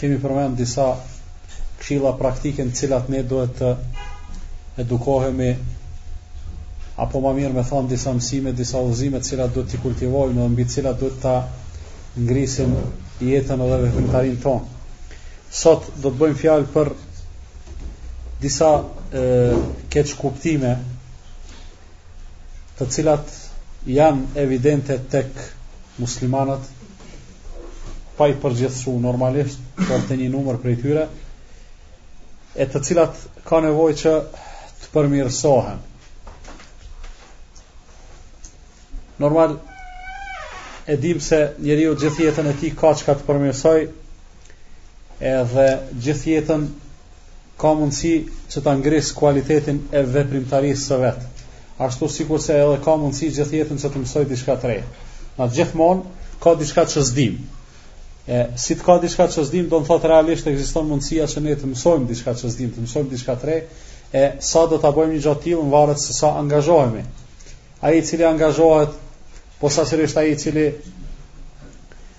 Kemi përmend disa këshilla praktike në cilat ne duhet të edukohemi apo ma mirë me thonë disa mësime, disa udhëzime të cilat duhet t'i kultivojmë dhe mbi të cilat duhet ta ngrisim jetën dhe veprimtarin ton. Sot do të bëjmë fjalë për disa e, keqkuptime të cilat janë evidente tek muslimanët pa i përgjithësu normalisht por te një numër prej tyre e të cilat ka nevoj që të përmirësohen normal e dim se njeriu gjithë jetën e tij ka çka të përmirësoj edhe gjithë jetën ka mundësi që ta ngrisë kualitetin e veprimtarisë së vet, ashtu sikurse edhe ka mundësi gjithë jetën që të mësojë diçka të re. Na gjithmonë ka diçka që s'dimë. E si të ka diçka që s'dimë, do të thotë realisht ekziston mundësia që ne të mësojmë diçka që s'dimë, të mësojmë diçka të re, e sa do ta bëjmë një gjë të tillë varet se sa angazhohemi. Ai i cili angazhohet posaçërisht ai i cili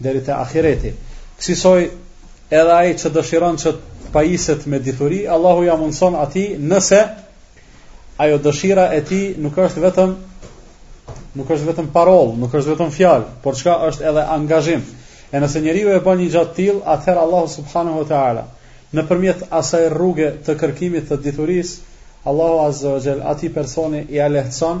ahiretit, e ahireti. Kësisoj edhe ai që dëshiron që të pajiset me dituri, Allahu ja mundson atij nëse ajo dëshira e tij nuk është vetëm nuk është vetëm parol, nuk është vetëm fjalë, por çka është edhe angazhim. E nëse njeriu e bën një gjë të tillë, atëherë Allahu subhanahu wa taala nëpërmjet asaj rruge të kërkimit të diturisë, Allahu azza wa jall atij personi ia lehtëson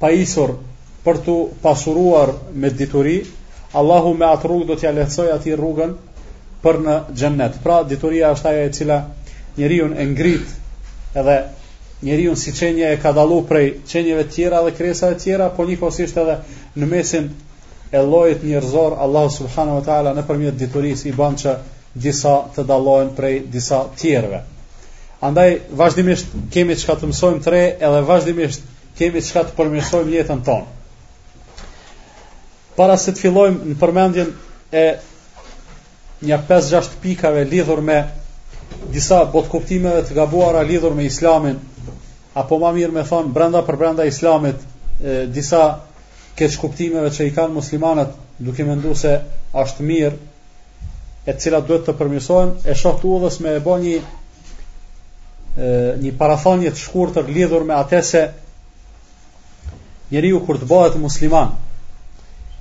pajisur për tu pasuruar me dituri, Allahu me atë rrugë do t'ja lehtësojë atij rrugën për në xhennet. Pra dituria është ajo e cila njeriun e ngrit edhe njeriun si qenie e ka dallu prej qenieve të tjera dhe krijesave të tjera, po njëkohësisht edhe në mesin e llojit njerëzor Allahu subhanahu wa taala nëpërmjet diturisë i bën që disa të dallohen prej disa të tjerëve. Andaj vazhdimisht kemi çka të mësojmë të re edhe vazhdimisht Kemi çka të përmirësojmë jetën tonë. Para se të fillojmë në përmendjen e nja 5-6 pikave lidhur me disa botëkuptimeve të gabuara lidhur me islamin, apo ma mirë me thonë brenda për brenda islamit, e, disa keqkuptimeve që i kanë muslimanët duke mendu se është mirë, e cila duhet të përmirësohen, e shoh të udhës me e bë një një parathënie të shkurtër lidhur me atë se njeriu kur të bëhet musliman,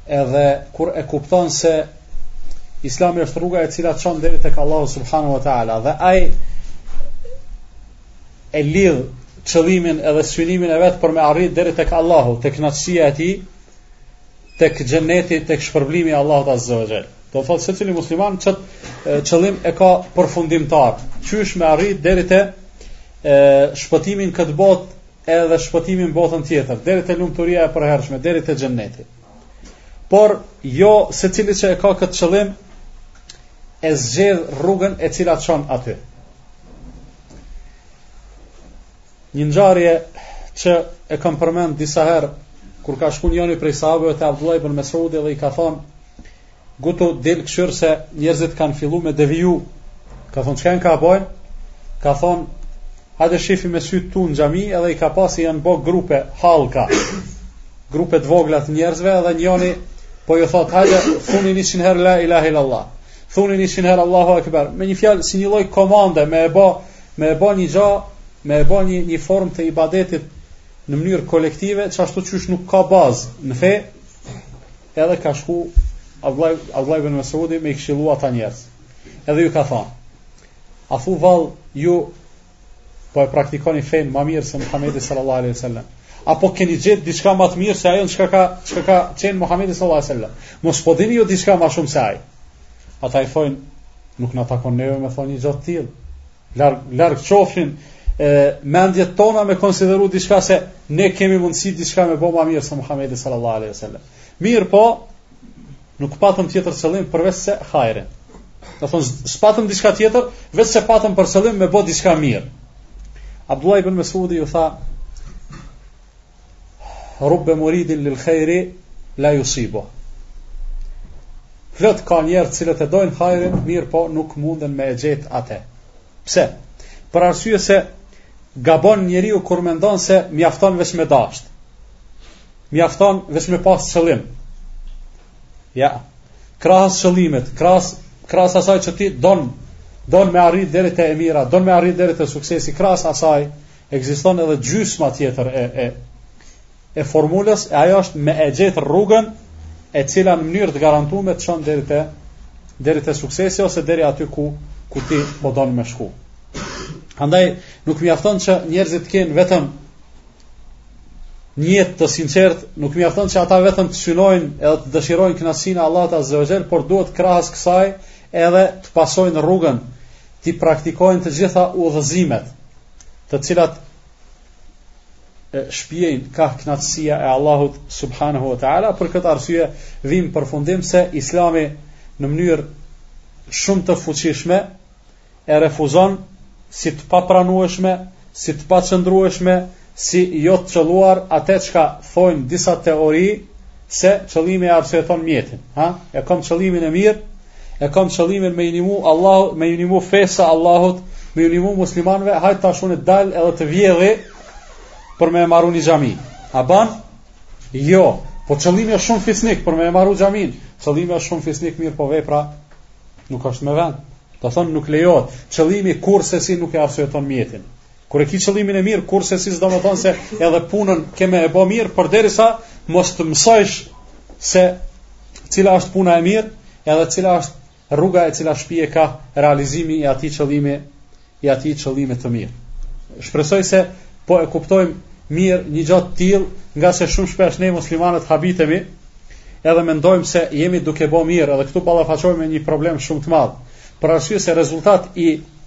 edhe kur e kupton se Islami është rruga e cila çon deri tek Allahu subhanahu wa taala dhe ai e lidh qëllimin edhe synimin e vet për me arrit deri tek Allahu, te kënaqësia e tij, tek xhenneti tek shpërblimi i Allahut azza wa jall do të thotë secili musliman qat qëllim e ka përfundimtar qysh me arrit deri te shpëtimi n'këtë botë edhe shpëtimi n'botën tjetër, deri te lumturia e përhershme, deri te xhenneti. Por jo secili që e ka këtë qëllim e zgjedh rrugën e cila çon aty. Një ngjarje që e kam përmend disa herë kur ka shkuar njëri prej sahabëve te Abdullah ibn Mes'udi dhe i ka thonë ngutu del këshyr se njerëzit kanë filluar me deviju. Ka thonë çka kanë bo? Ka thonë hajde shifi me sytë tu në xhami edhe i ka pa si janë bo grupe hallka. Grupe të vogla të njerëzve dhe njëri po ju thotë hajde thuni 100 herë la ilaha illallah. Thuni 100 herë Allahu akbar. Me një fjalë si një lloj komande me e bo me e ba një gja, me e ba një, një form të ibadetit në mënyrë kolektive, që ashtu qysh nuk ka bazë në fe, edhe ka shku Abdullah ibn Mes'udi me i këshillu ata njerëz. Edhe ju ka thënë: A thu vallë ju po e praktikoni fenë ma mirë se Muhamedi sallallahu alaihi wasallam? Apo keni gjetë diçka më të mirë se ajo që ka çka ka qenë Muhamedi sallallahu alaihi wasallam? Mos po dini ju diçka më shumë se ai. Ata i thojnë, nuk na takon neve me thonë një gja të tillë. Larg, larg qofshin e, mendjet tona me konsideru diçka se ne kemi mundësi diçka me bo ma mirë se Muhammedi sallallahu alaihi sallam. Mirëpo, nuk patëm tjetër qëllim përveç se hajrin. Do thonë, s'patëm diçka tjetër, veç se patëm për qëllim me bo diçka mirë. Abdullah ibn Mesudi ju tha, Rubbe muridin lil khejri la jusibu. Plot ka njerëz të cilët e dojnë hajrin, mirëpo nuk munden me e gjetë ate. Pse? Për arsye se gabon njeriu kur mendon se mjafton veç me dasht. Mjafton veç me pas qëllim. Jo, krahas qëllimit, krahas, krahas asaj që ti don, don me arrit deri te e mira, don me arrit deri te suksesi, krahas asaj, Ekziston edhe gjysma tjetër e e e formulës, e ajo është me e gjetë rrugën e cila në mënyrë të garantume të çon deri te deri te suksesi ose deri aty ku ku ti po don me shku. Andaj nuk mjafton që njerëzit të kenë vetëm nijet të sinqertë, nuk mjafton që ata vetëm të synojnë edhe të dëshirojnë kënaqësinë e Allahut Azza wa Jell, por duhet krahas kësaj edhe të pasojnë rrugën t'i praktikojnë të gjitha udhëzimet, të cilat shpiejnë ka knaqësia e Allahut subhanahu wa ta'ala, për këtë arsye vijmë n'përfundim se islami në mënyrë shumë të fuqishme e refuzon si të papranueshme, si të paqëndrueshme si jo të qëlluar atë çka thonë disa teori se qëllimi e arsyeton mjetin, ha? E kam qëllimin e mirë, e kam qëllimin me i nimu Allahut, me i nimu fesë Allahut, me i nimu muslimanëve, hajt tash unë të dal edhe të vjedhi për me maru një xhami. A ban? Jo, po qëllimi është shumë fisnik për me maru xhaminë. Qëllimi është shumë fisnik mirë, po vepra nuk është me vend. Domethonë nuk lejohet. Qëllimi kurrsesi nuk e arsyeton mjetin. Kur e ki qëllimin e mirë, kurrsesi s'do me thonë se edhe punën ke me e bo mirë, përderisa mos të mësojsh se cila është puna e mirë, edhe cila është rruga e cila shpie kah realizimi i atij qëllimi, i atij qëllimi të mirë. Shpresoj se po e kuptojmë mirë një gja të tillë, ngase shumë shpesh ne muslimanët habitemi, edhe mendojmë se jemi duke bo mirë, edhe këtu ballafaqohemi me një problem shumë të madh, për arsye se rezultat i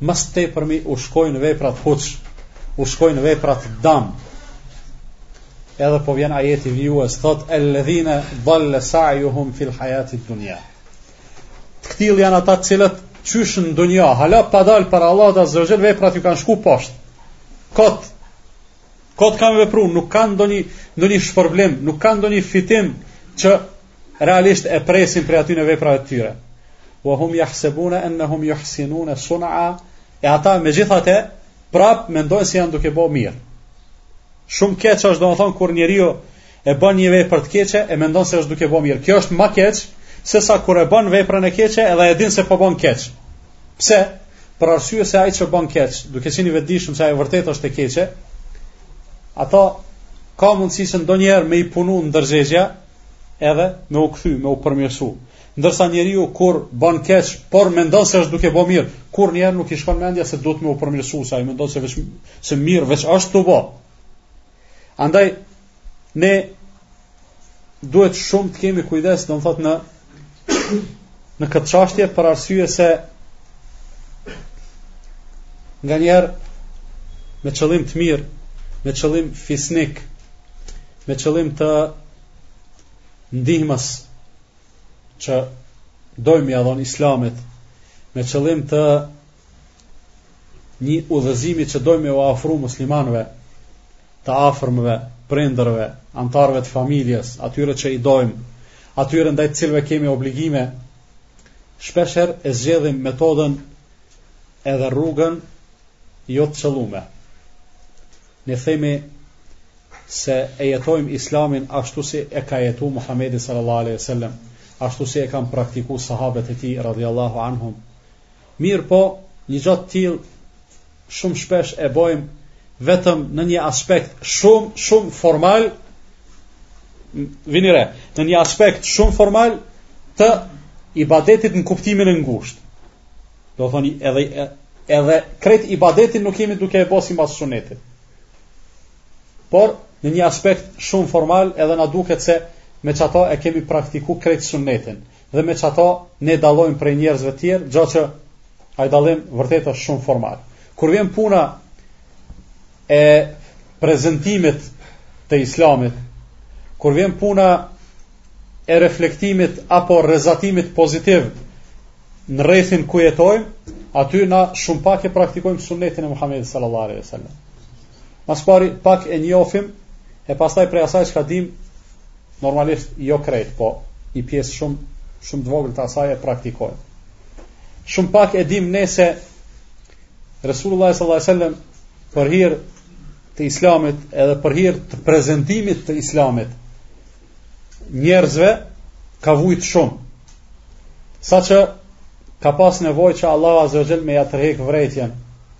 Më së tepërmi u shkojnë veprat huq, u shkojnë veprat dam. Edhe po vjen ajeti vijues thot alladhina dhalla sa'yuhum fil hayati dunya. Të këtill janë ata të cilët qysh në dunja, hala pa dal për Allahut azze ve xhel veprat iu kanë shku poshtë. Kot, kot kanë vepru, nuk kanë ndonjë ndonjë shpërblim, nuk kanë ndonjë fitim që Realisht e presin prej atyre veprave të tyre. Wa hum yahsabuna annahum yuhsinuna sun'a. E ata megjithatë prap mendojnë se janë duke bo mirë. Shumë keq është domethënë kur njeriu e bën një vepër të keqe e mendon se është duke bo mirë. Kjo është më keq se sa kur e bën veprën e keqe edhe e din se po bën keq. Pse? Për arsye se ai që bën keq, duke qenë i vetëdijshëm se ajo vërtet është e keqe, atë ka mundësi se ndonjëherë me i punu ndërgjegja, edhe me u kthy, me u përmirësu. Ndërsa njeriu kur bën keq, por mendon se është duke bo mirë, kurrnjëherë nuk i shkon mendja se duhet me u përmirësu, se ai mendon se, veç, se mirë veç është tu bo. Andaj, ne duhet shumë të kemi kujdes, domethonë në në këtë çështje për arsye se nganjëherë me qëllim të mirë, me qëllim fisnik, me qëllim të ndihmës që dojmë me ia dhonë islamit, me qëllim të një udhëzimi që dojmë me u ofru muslimanëve, të afërmve, prindërve, anëtarëve të familjes, atyre që i dojmë, atyre ndaj të cilëve kemi obligime, shpeshherë e zgjedhim metodën edhe rrugën jo të qëllume. Ne themi se e jetojmë islamin ashtu si e ka jetu Muhammedi sallallahu alaihi sallam, ashtu si e kanë praktiku sahabët e tij radijallahu anhum, Mirëpo, një gjë të tillë shumë shpesh e bëjmë vetëm në një aspekt shumë shumë formal. Vini re, në një aspekt shumë formal të ibadetit në kuptimin e ngushtë. Domethënë edhe edhe krejt ibadetin nuk jemi duke e bo sipas sunetit. Por në një aspekt shumë formal edhe na duket se me çato e kemi praktiku krejt sunetin. dhe me çato ne dallojmë prej njerëzve të tjerë, gjë që ai dallim vërtet është shumë formal. Kur vjen puna e prezentimit të islamit, kur vjen puna e reflektimit apo rrezatimit pozitiv në rrethin ku jetojmë, aty na shumë pak e praktikojmë sunnetin e Muhamedit sallallahu alaihi wasallam. Ma s'pari pak e njofim e pastaj prej asaj çka dim normalisht jo krejt, po një pjesë shumë shumë të vogël të asaj e praktikojmë. Shumë pak e dim ne se Resulullah sallallahu alaihi wasallam për hir të Islamit edhe për hir të prezentimit të Islamit njerëzve ka vujt shumë. Saqë ka pas nevojë që Allahu azza wa jall me ia tërheq vërejtjen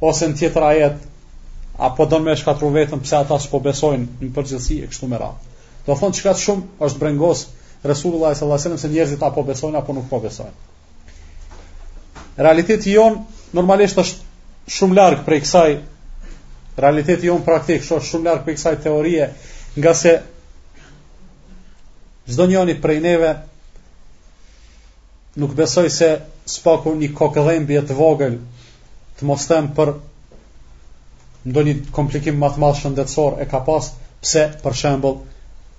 ose në tjetër ajet apo don me shkatrru veten pse ata s'po besojnë në përgjithësi e kështu me radhë. Domethënë kaq shumë është brengos Resulullah sallallahu alajhi wasallam se njerëzit a po besojnë apo nuk po besojnë. Realiteti jon normalisht është shumë larg prej kësaj realiteti jon praktik është shumë larg prej kësaj teorie, ngase çdonjëri prej neve Nuk besoj se së paku një kokëdhembje të vogël të mos them për ndonjë komplikim më të madh shëndetësor e ka pas pse për shembull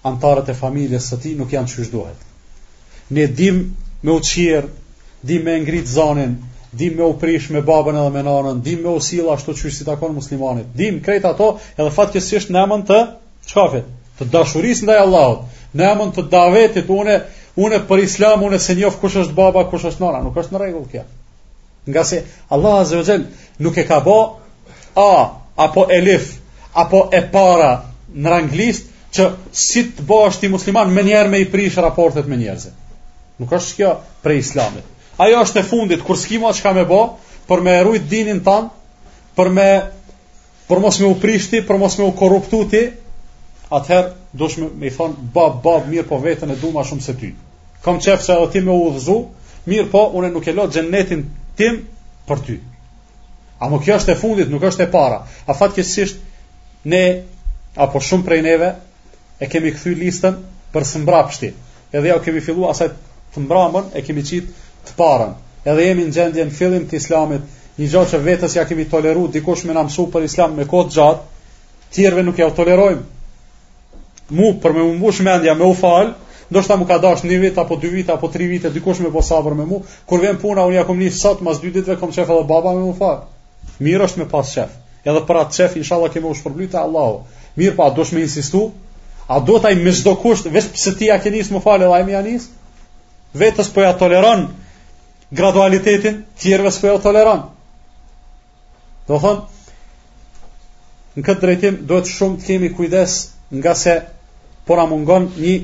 anëtarët e familjes së tij nuk janë qysh duhet. Ne dim me u çirr, dim me ngrit zanin, dim me u prish me babën edhe me nanën, dim me u sill ashtu qysh s'i takon muslimanit. Dim krejt ato edhe fatkeqësisht në emën të Çfarë? Dashurisë ndaj Allahut, në emën të davetit, unë unë për Islam, unë s'e njoh kush është baba, kush është nëna, nuk është në rregull kjo. Ngase Allah azza wa jall nuk e ka bë a apo elif apo e para në ranglistë që si të bësh ti musliman menjëherë me i prish raportet me njerëzit. Nuk është kjo prej Islamit. Ajo është e fundit kur s'ki mo çka me bo për me rujt dinin tan, për me për mos me u prish ti, për mos me u korruptu ti, atëherë duhesh me i thonë, bab, bab, mirëpo veten e du ma shumë se ty. Kam qefë se edhe ti me u udhëzu, mirëpo, une nuk e lo xhennetin tim për ty. Ama kjo është e fundit, nuk është e para. A fatkeqësisht, ne, apo shumë prej neve, e kemi kthy listën për së mbrapshti. Edhe ja u kemi filluar asaj të mbrëmën e kemi qit të parën. Edhe jemi në gjendje në fillim të islamit, një gjë që vetes ja kemi toleruar dikush me na mësu për islam me kohë të gjatë, tjerëve nuk ja u tolerojmë. Mu për me mbush mendja me u fal, ndoshta më ka dash një vit apo dy vite apo tri vite dikush me bo sabër me mu, kur vjen puna unë ja kam nis sot mas dy ditëve kam qef baba me u fal. Mirë është me pas qef. Edhe për atë qef inshallah kemi me u shpërbly te Allahu. Mirëpo, po, duhesh me insistu? A do ti me çdo kusht, veç pse ti ja ke nis me u falë, ai me ja nis? Vetes po ja toleron gradualitetin, tjerëve s'po ja toleron. Domethënë në këtë drejtim duhet shumë të kemi kujdes ngase po na mungon një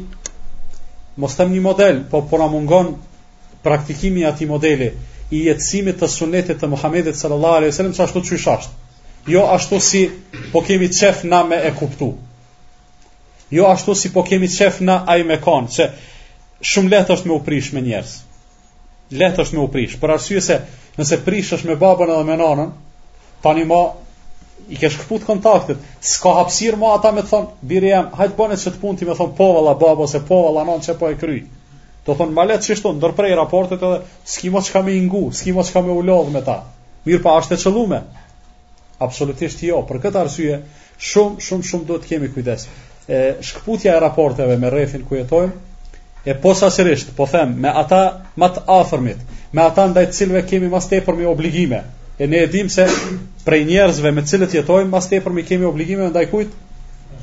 mos them një model, po po na mungon praktikimi i atij modeli i jetësimit të sunnetit të Muhamedit sallallahu alaihi wasallam ashtu qysh është. Jo ashtu si po kemi qef na me e kuptu. Jo ashtu si po kemi qef na ai me kanë se shumë lehtë është me u prish me njerëz. Lehtë është me u prish, për arsye se nëse prishesh me babën edhe me nanën, tani me i ke shkëput kontaktet, s'ka hapsirë ma ata me të thonë, biri jem, hajt bane qët punë ti me thonë, po valla babo, se po valla nanë qe po e kryj. Domethënë ma letë qishtu, ndërprej raportet edhe, s'ki mo qka me i ngu, s'ki mo qka me u lodh me ta. Mirëpo, po, a është e qëllume. Absolutisht jo, për këtë arsye, shumë, shumë, shumë duhet kemi kujdes. E, shkëputja e raporteve me rrethin ku jetojmë, e posaçërisht, po them, me ata më të afërmit, me ata ndaj të cilëve kemi më tepërmi obligime. E ne e dimë se prej njerëzve me të cilët jetojmë, më tepërmi kemi obligime ndaj kujt?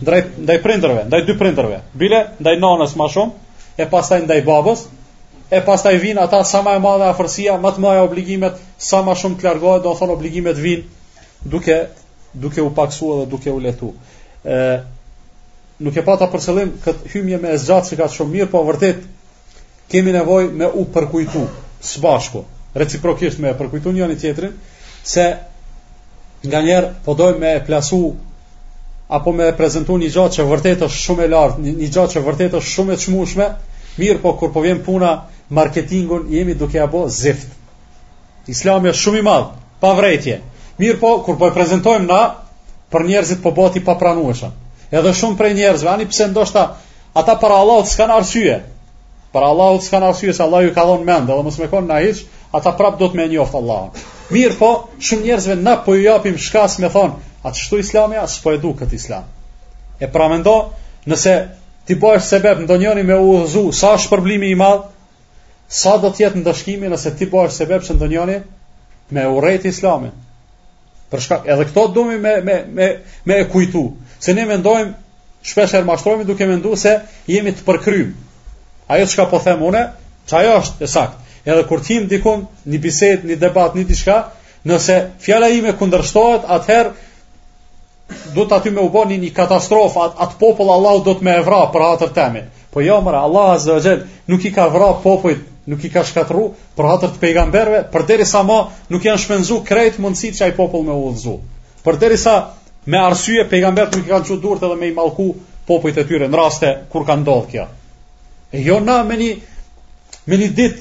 Ndaj ndaj prindërve, ndaj dy prindërve. Bile ndaj nënës më shumë, e pastaj ndaj babës, e pastaj vijnë ata sa më e madhe afërsia, më të mëdha obligimet, sa më shumë të largohet, domethënë obligimet vijnë duke duke u paksuar dhe duke u lehtuar. ë Nuk e pata për qëllim kët hymje me e zgjat qikaq shumë, mirëpo vërtet kemi nevojë me u përkujtu së bashku, reciprokisht me përkujtu njëri tjetrin se nganjëherë po dojmë me plasu apo me prezantuar një gjë që vërtet është shumë e lartë, një gjë që vërtet është shumë e çmueshme, mirëpo kur po vjen puna marketingun jemi duke ja bë zift. Islami është shumë i madh, pa vërejtje. Mirëpo kur po e prezantojmë na për njerëzit po bëhet i papranueshëm. Edhe shumë prej njerëzve, ani pse ndoshta ata para Allahut s'kan arsye. Para Allahut s'kanë arsye se Allahu ju ka dhonë mendë, edhe mos me konë na hiq, ata prapë duhet me njoftë Allahun. Mirëpo, shumë njerëzve na po ju japim shkas me thonë, a qishtu islami, a s'po e du këtë islam. E pra mendo, nëse ti bahesh sebep ndonjëni me u udhëzu, sa shpërblimi i madhë, sa do të jetë ndëshkimi nëse ti bahesh sebep që ndonjëni me urrejtë islamin. Për shkak edhe këto domi me me me e kujtu, se ne mendojmë shpesh herë mashtrohemi duke menduar se jemi të përkrym. Ajo çka po them unë, ajo është e saktë. Edhe kur të him dikun në bisedë, në debat, në diçka, nëse fjala ime kundërshtohet, atëherë do t'aty me u bo ni një katastrofë, atë at popull Allahu do të me e vra për hatër tem. Po jo, more, Allah Azze o Xhel nuk i ka vra popujt, nuk i ka shkatërru për hatër të pejgamberve, përderisa ma nuk janë shpenzu krejt mundësit qaj popull me u udhëzu. Përderisa me arsye pejgambert i kanë çu durt edhe me i mallku popujt e tyre në raste kur ka ndodhë kjo. E jo na me një, me një dit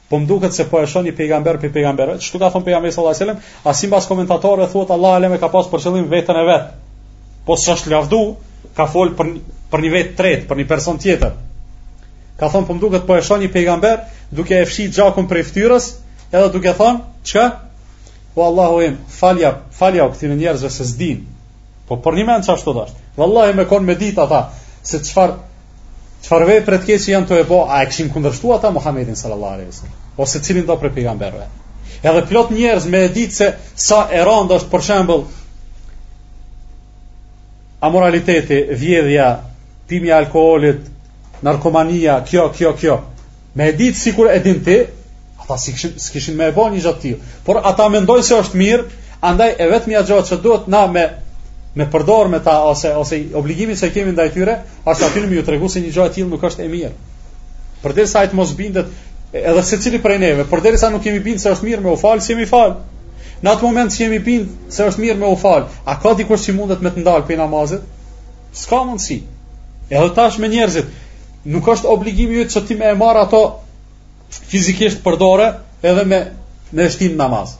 Po më duket se po e shoh ni pejgamber pej pejgamberve. Qito ka thon pejgamberi sallallahu alajhi wasallam, a sipas komentatorëve thuhet Allahu alem e ka pas për qëllim veten e vet. Po s'është lavdu, ka fol për, për një vetë tretë, për një person tjetër. Ka thon po më duket po e shoh ni pejgamber duke e fshi gjakun prej fytyrës, edhe duke thon, çka? O Allahu im, falja, falju këtyre njerëzve se s'din. Po përnjëmend çfarë thotë? Vallahi me kon me ditë ata se çfarë Çfarë vepre të keqe janë tu e bo, a e kishin kundërshtuar ata Muhamedin sallallahu alaihi wasallam, ose cilindo prej pejgamberëve. Edhe plot njerëz me e ditë se sa e rëndë është për shembull amoraliteti, vjedhja, pimja e alkoolit, narkomania, kjo, kjo, kjo. Me e ditë sikur e din ti, ata s'kishin s'kishin me e bo një gjë të tillë. Por ata mendojnë se është mirë, andaj e vetmja gjë që duhet na me me përdor me ta ose ose obligimin që kemi ndaj tyre, është aty me ju tregu se një gjë e tillë nuk është e mirë. Përderisa ai të mos bindet edhe secili prej neve, përderisa nuk jemi bind se është mirë me u fal, s'jemi fal. Në atë moment që jemi bind se është mirë me u fal, a ka dikush që mundet me të ndal pe namazit? S'ka mundësi. Edhe tash me njerëzit, Nuk është obligimi yt që ti me e marr ato fizikisht për dore edhe me, me shti n'namaz.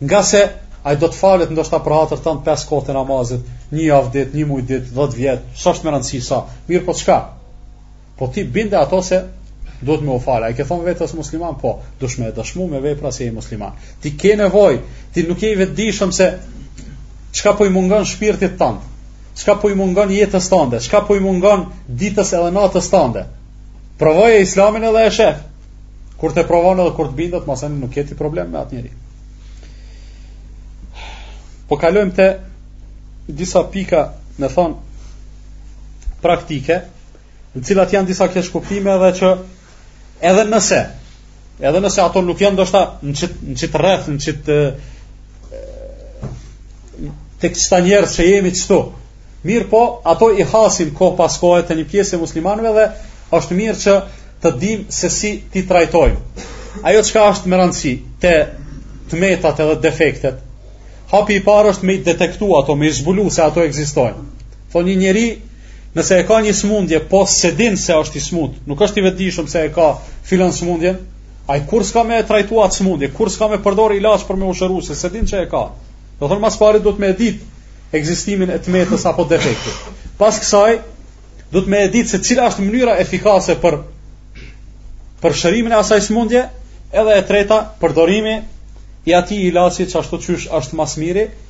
Ngase ai do të falet ndoshta për hatër tënd 5 kohët e namazit, një javë dit, një muj dit, 10 vjet, s'është me rëndësi sa, mirëpo çka? Po ti binde ato se duhet me u falë. A i ke thonë vetes musliman? Po, duhesh me e dëshmu me vepra se je musliman. Ti ke nevoj, ti nuk je i vetëdijshëm se çka po i mungon shpirtit tënd. Çka po i mungon jetës tande? Çka po i mungon ditës edhe natës tande? Provoje Islamin edhe e shef. Kur ta provon edhe kur të bindet, masanej nuk ke ti problem me atë njeri. Po kalojmë te disa pika, me thon praktike, në të cilat janë disa keqkuptime edhe që Edhe nëse edhe nëse ato nuk janë ndoshta në çit në çit rreth, në çit tek çta njerëz që jemi çtu. Mirëpo, ato i hasim kohë pas kohe te një pjesë e muslimanëve dhe është mirë që të dim se si t'i trajtojmë. Ajo çka është me rëndësi te të metat edhe defektet. Hapi i parë është me i detektu ato, me i zbulu se ato ekzistojnë. Thonë një njeri Nëse e ka një smundje, po s'e din se është i smut, nuk është i vetëdijshëm se e ka filan smundjen, ai kurr s'ka me trajtu atë smundje, kurr s'ka me përdor ilaç për me u shëru se s'e din që e ka. Do thonë ma s'pari duhet me dit ekzistimin e t'metës apo defektit. Pas kësaj duhet me dit se cila është mënyra efikase për për shërimin e asaj smundje, edhe e treta përdorimi i atij ilaçi që ashtu qysh është ma s'miri,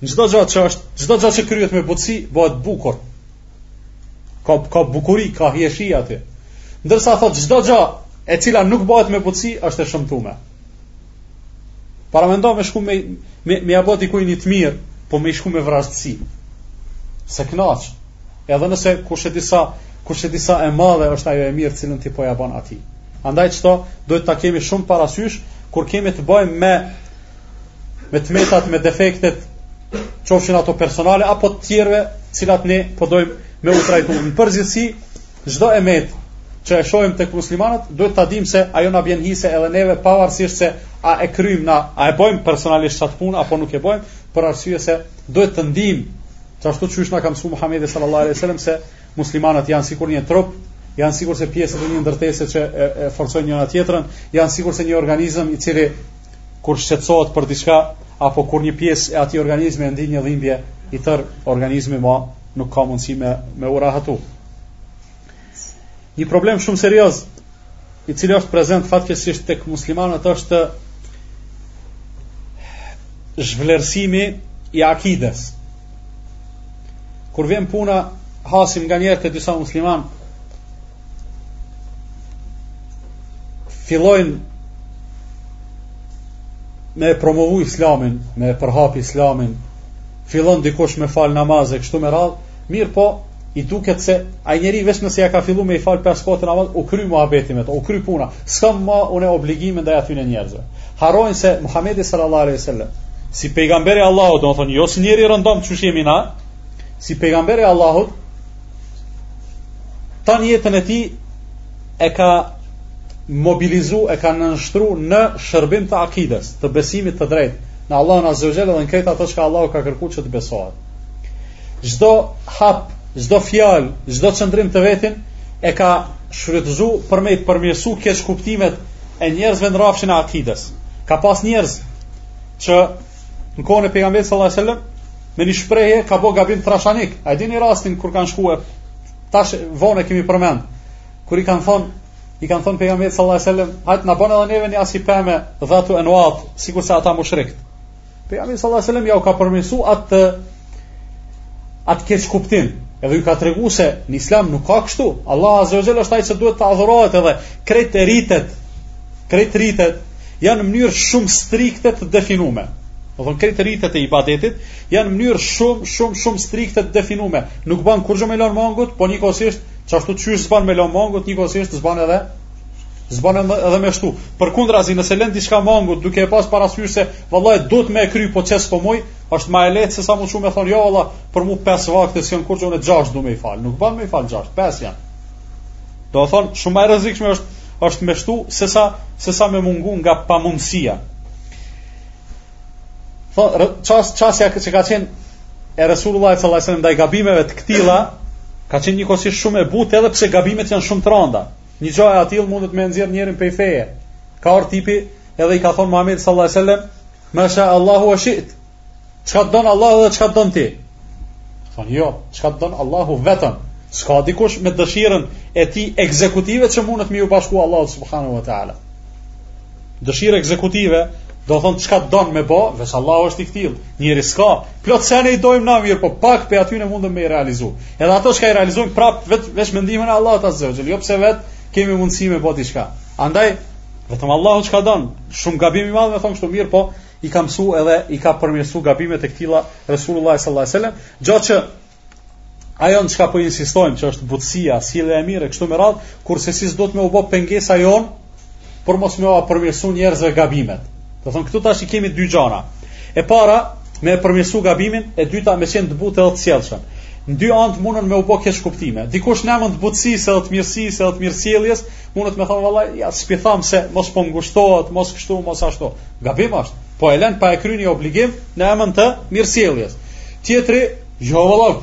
Çdo gjë që është, çdo gjë që kryhet me butësi bëhet bukur. Ka ka bukuri, ka hijeshi aty. Ndërsa thot çdo gjë e cila nuk bëhet me butësi është e shëmtuar. Paramendo me shku me me me ia bo dikujt një të mirë, po me shku me vrazhdësi. S'e kënaq. Edhe nëse kush e di sa, kush e di sa e madhe është ajo e mirë cilën ti po ja bën atij. Andaj çto duhet ta kemi shumë parasysh kur kemi të bëjmë me me të metat, me defektet, qofshin ato personale, apo të tjerve, cilat ne po dojmë me u trajtu. Në përgjithsi, çdo e met që e shohim te muslimanët, duhet ta dim se ajo na bjen hise edhe neve, pavarësisht se a e kryjmë na, a e bojmë personalisht qatë punë, apo nuk e bojmë, për arsye se duhet të ndim, qashtu qysh na ka msu Muhamedi sallallahu alaihi wasallam, se muslimanët janë sikur një trup, janë sikurse pjesët e një ndërtese që e, e forcojnë njëna-tjetrën, janë sikurse një organizëm i cili Kur shqetësohet për diçka apo kur një pjesë e atij organizmi e ndin një dhimbje, i tërë organizmi ma nuk ka mundësi me me u rahatu. Një problem shumë serioz i cili është prezent fatkeqësisht tek muslimanët është zhvlerësimi i akides. Kur vjen puna, hasim nga njerëzit e disa muslimanë, fillojnë me e promovu islamin, me e përhap islamin, fillon dikush me fal namaz e kështu me radh, mirëpo i duket se ai njeri vetëm nëse ja ka filluar me i fal pesë kohë namaz, u kry muhabeti me to, u kry puna. S'ka më unë obligime ndaj atyne njerëzve. Harrojnë se Muhamedi sallallahu alaihi wasallam, si pejgamber i Allahut, do të thonë jo si njeri rëndom qysh jemi na, si pejgamber i Allahut tan jetën e tij e ka mobilizu e ka nënshtru në shërbim të akides, të besimit të drejtë, në Allahun azze ue xhel dhe në krejt ato çka Allahu ka kërku që të besohet. Çdo hap, çdo fjalë, çdo qëndrim të vetin, e ka shfrytëzu për me i përmirësu keqkuptimet e njerëzve në rrafshin e akides. Ka pas njerëz që Në kohën e pejgamberit sallallahu alajhi wasallam, me një shprehje kanë bë gabim trashanik. A e dini rastin kur kanë shkuar tash vonë e kemi përmend. Kur i kanë thon, i kanë thon pejgamberit sallallahu alajhi wasallam, "Hajt na bën edhe neve një asi pemë dhatu anwat, sikurse ata mushrikët." Pejgamberi sallallahu alajhi wasallam jau ka përmirësu atë atë keqkuptim edhe ju ka tregu se në islam nuk ka kështu Allahu azze ue xhel është ai që duhet të adhurohet edhe kriteret kriteret janë në mënyrë shumë strikte të definume do thonë kriteret e ibadetit janë në mënyrë shumë shumë shumë strikte të definume nuk ban kurrgjë me lanë mangut po njëkohësisht qashtu qysh s'ban me lanë mangut njëkohësisht s'ban edhe s'ban edhe me shtu përkundrazi nëse len diçka mangut duke e pas parasysh se vallahi du me e kry po qe s'po muj Është më e lehtë se sa me shku me thon jo valla, për mua pesë vakte s'janë kurrgjë unë gjashtë do me i fal. Nuk bën me i fal gjashtë, pesë janë. Do të thon shumë më e rrezikshme është është me shtu se sa se sa me mangu nga pamundësia. Po qas qasja që ka qenë e Resulullah sallallahu alajhi wasallam ndaj gabimeve të këtilla ka qenë njëkohësisht shumë e butë edhe pse gabimet janë shumë të rënda. Një gjë e atillë mundet me nxjerr njerin prej feje. Ka ardh tipi edhe i ka thon Muhamedit sallallahu alajhi wasallam Ma sha Allahu wa shi'it. Çka don Allahu dhe çka don ti? Thonë jo, çka don Allahu vetëm. S'ka dikush me dëshirën e tij ekzekutive që mundet me ju bashku Allahut subhanahu wa taala. Dëshirë ekzekutive do thon çka don me bë, veç Allahu është i këtillë. Njeri s'ka, plot sene i dojmë na, mirëpo pak prej atyne mundëm me i realizu. Edhe ato që i realizojmë prap vet veç me ndihmën e Allahut azza wa jall, jo pse vet kemi mundësi me bë diçka. Andaj Vetëm Allahu çka don, shumë gabim i madh me thon kështu, mirëpo i ka mësu edhe i ka përmirësu gabimet e këtilla Resulullah sallallahu alaihi wasallam, gjë që ajo në çka po insistojmë që është butësia, sjellja e mirë kështu me radh, kurrsesi s'do të me u bë pengesa jonë për mos me ua përmirësu njerëzve gabimet. Do thon këtu tash i kemi dy gjëra. E para, me përmirësu gabimin, e dyta me qenë të butë edhe të sjellshëm. Në dy anë mundën me u bë keqkuptime. Dikush në emër të butësisë edhe të mirësisë edhe të mirësjelljes, Mundet me thonë vallaj, ja s'pi tham se mos po ngushtohet, mos kështu, mos ashtu. Gabim është. Po e lën pa e kryer një obligim në anën të mirësjelljes. Tjetri, jo vallaj,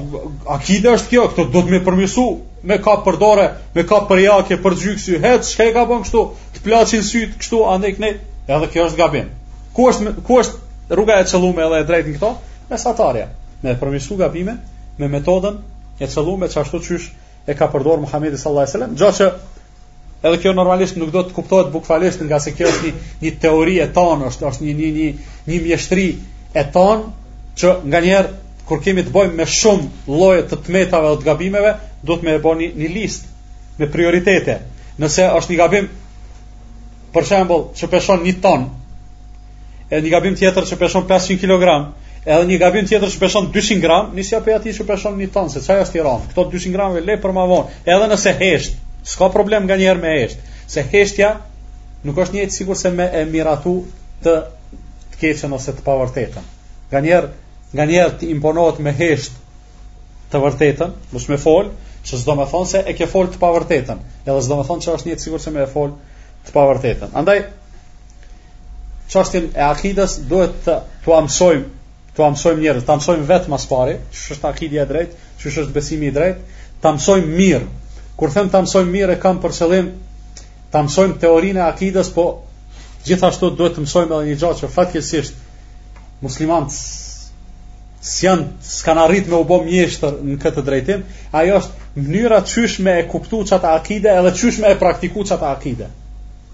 akide është kjo, këto duhet me përmirësu me ka për dore, me ka për jake, për gjyksi, hec, shka e ka bën kështu, të plaçin syt kështu, andej kënej, edhe kjo është gabim. Ku është ku është rruga e qëllume edhe e drejtë në këto? Mesatarja. Me përmirësu gabime me metodën e qëllume që ashtu qysh e ka përdorur Muhamedi sallallahu alaihi wasallam, gjë që edhe kjo normalisht nuk duhet të kuptohet bukfalisht ngase kjo është një një teori e tonë, është është një një një një mjeshtri e tonë që nganjëherë kur kemi të bëjmë me shumë lloje të tmetave dhe të gabimeve, duhet me e bo një listë me prioritete. Nëse është një gabim për shembull që peshon një ton, edhe një gabim tjetër që peshon 500 kg, edhe një gabim tjetër që peshon 200 gram, nisja prej ati që peshon një ton, se qaj është i ranë, këto 200 gram e le për ma vonë, edhe nëse hesht, s'ka problem nganjëherë me hesht, se heshtja nuk është njëjtë sikurse me e miratu të të keqen ose të pavërtetën. Nganjëherë, nganjëherë të imponohet me hesht të vërtetën, mos me fol, që s'do me thonë se e ke fol të pavërtetën, edhe s'do me thonë që është njëjtë sikurse me e fol të pavërtetën. Andaj, Çështjen e akides duhet të tua mësojmë, tua mësojmë njerëz, ta mësojmë vetë ma s'pari, çka është akidja e drejtë, çka është besimi i drejtë, ta mësojmë mirë. Kur them ta mësojmë mirë e kam për qëllim ta mësojmë teorinë e akides, po gjithashtu duhet të mësojmë edhe një gjë që fatkeqësisht muslimanët s'jan s'kan arrit me u bë mjeshtër në këtë drejtim, ajo është mënyra qysh me e kuptu çat akide edhe qysh me e praktiku çat akide.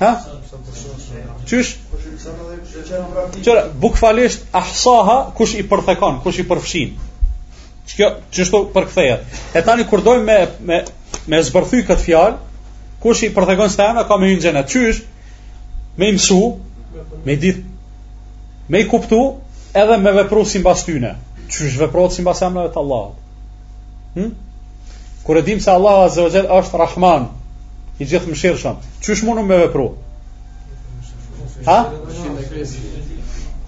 Ha? Qysh? Qëra, bukfalisht ahsaha kush i përthekon, kush i përfshin. Kjo qështu përkthehet. E tani kur dojmë me me me zbërthy këtë fjalë, kush i përthekon senet ka me hyrë në xhenet. Qysh? Me i mësu, me dit, me i kuptu, edhe me vepru simbas tyne. Qysh veprohet simbas emrave të Allahut. Hm? Kur e dim se Allahu Azza wa Jall është Rahman, i gjithmëshirshëm, qysh mundemi me vepru? Ha?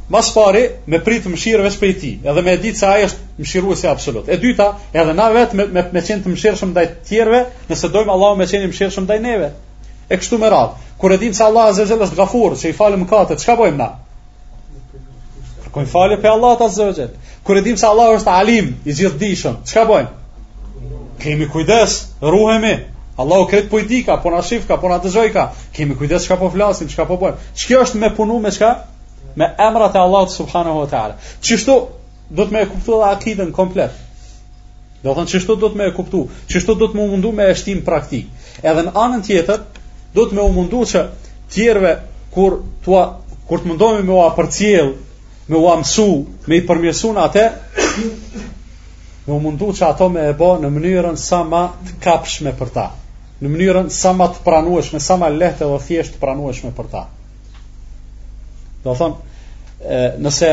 Ma s'pari, me pritë mëshirë veç prej ti, edhe me ditë se ai është mëshiruesi absolut. E dyta, edhe na vetë me, me, me qenë të mëshirshëm ndaj tjerve, nëse dojmë Allahu me qenë i mëshirshëm ndaj neve. E kështu me radhë, kur e dimë se Allahu Azza wa Jall është Gafur, që i falë mëkatet, çka bojmë na? Kërkojmë falje prej Allahut Azza wa Jall. Kur e dim se Allahu është alim, i gjithdijshëm, çka bojmë? Kemi kujdes, ruhemi. Allahu krejt po i dika, po na shifka, po na dëgjojka. Kemi kujdes çka po flasim, çka po bojmë. Qkjo është me punu me çka? Me emrat e Allahut subhanahu wa ta'ala. Qështu, do të me e kuptu edhe akiden komplet. Do thënë qishtu do të me e kuptu, qishtu do të me u mundu me e shti n'praktikë. Edhe në anën tjetër do të me u mundu që tjerëve kur tua kur të mundohemi me ua përcjell, me ua mësu, me i përmirësu në të, me u mundu që ato me e bo në mënyrën sa ma të kapshme për ta në mënyrën sa ma të pranueshme sa ma lehtë edhe thjesht të pranueshme për ta do thonë nëse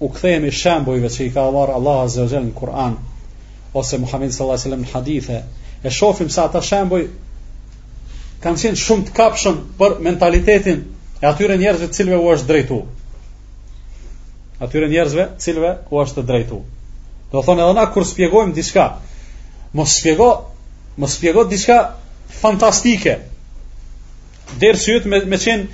u kthehemi shembujve që i ka marrë Allahu Azze ue Xhel në Kur'an, ose Muhamedi sallallahu alejhi ue selem në hadithe, e shofim se ata shembuj kanë qenë shumë të kapshëm për mentalitetin e atyre njerëzve të cilve u është drejtu. Atyre njerëzve të cilve u është drejtu. Do thonë edhe na kur spjegojmë diçka, mos spjego, mos spjego diçka fantastike, Dersi yt me me qen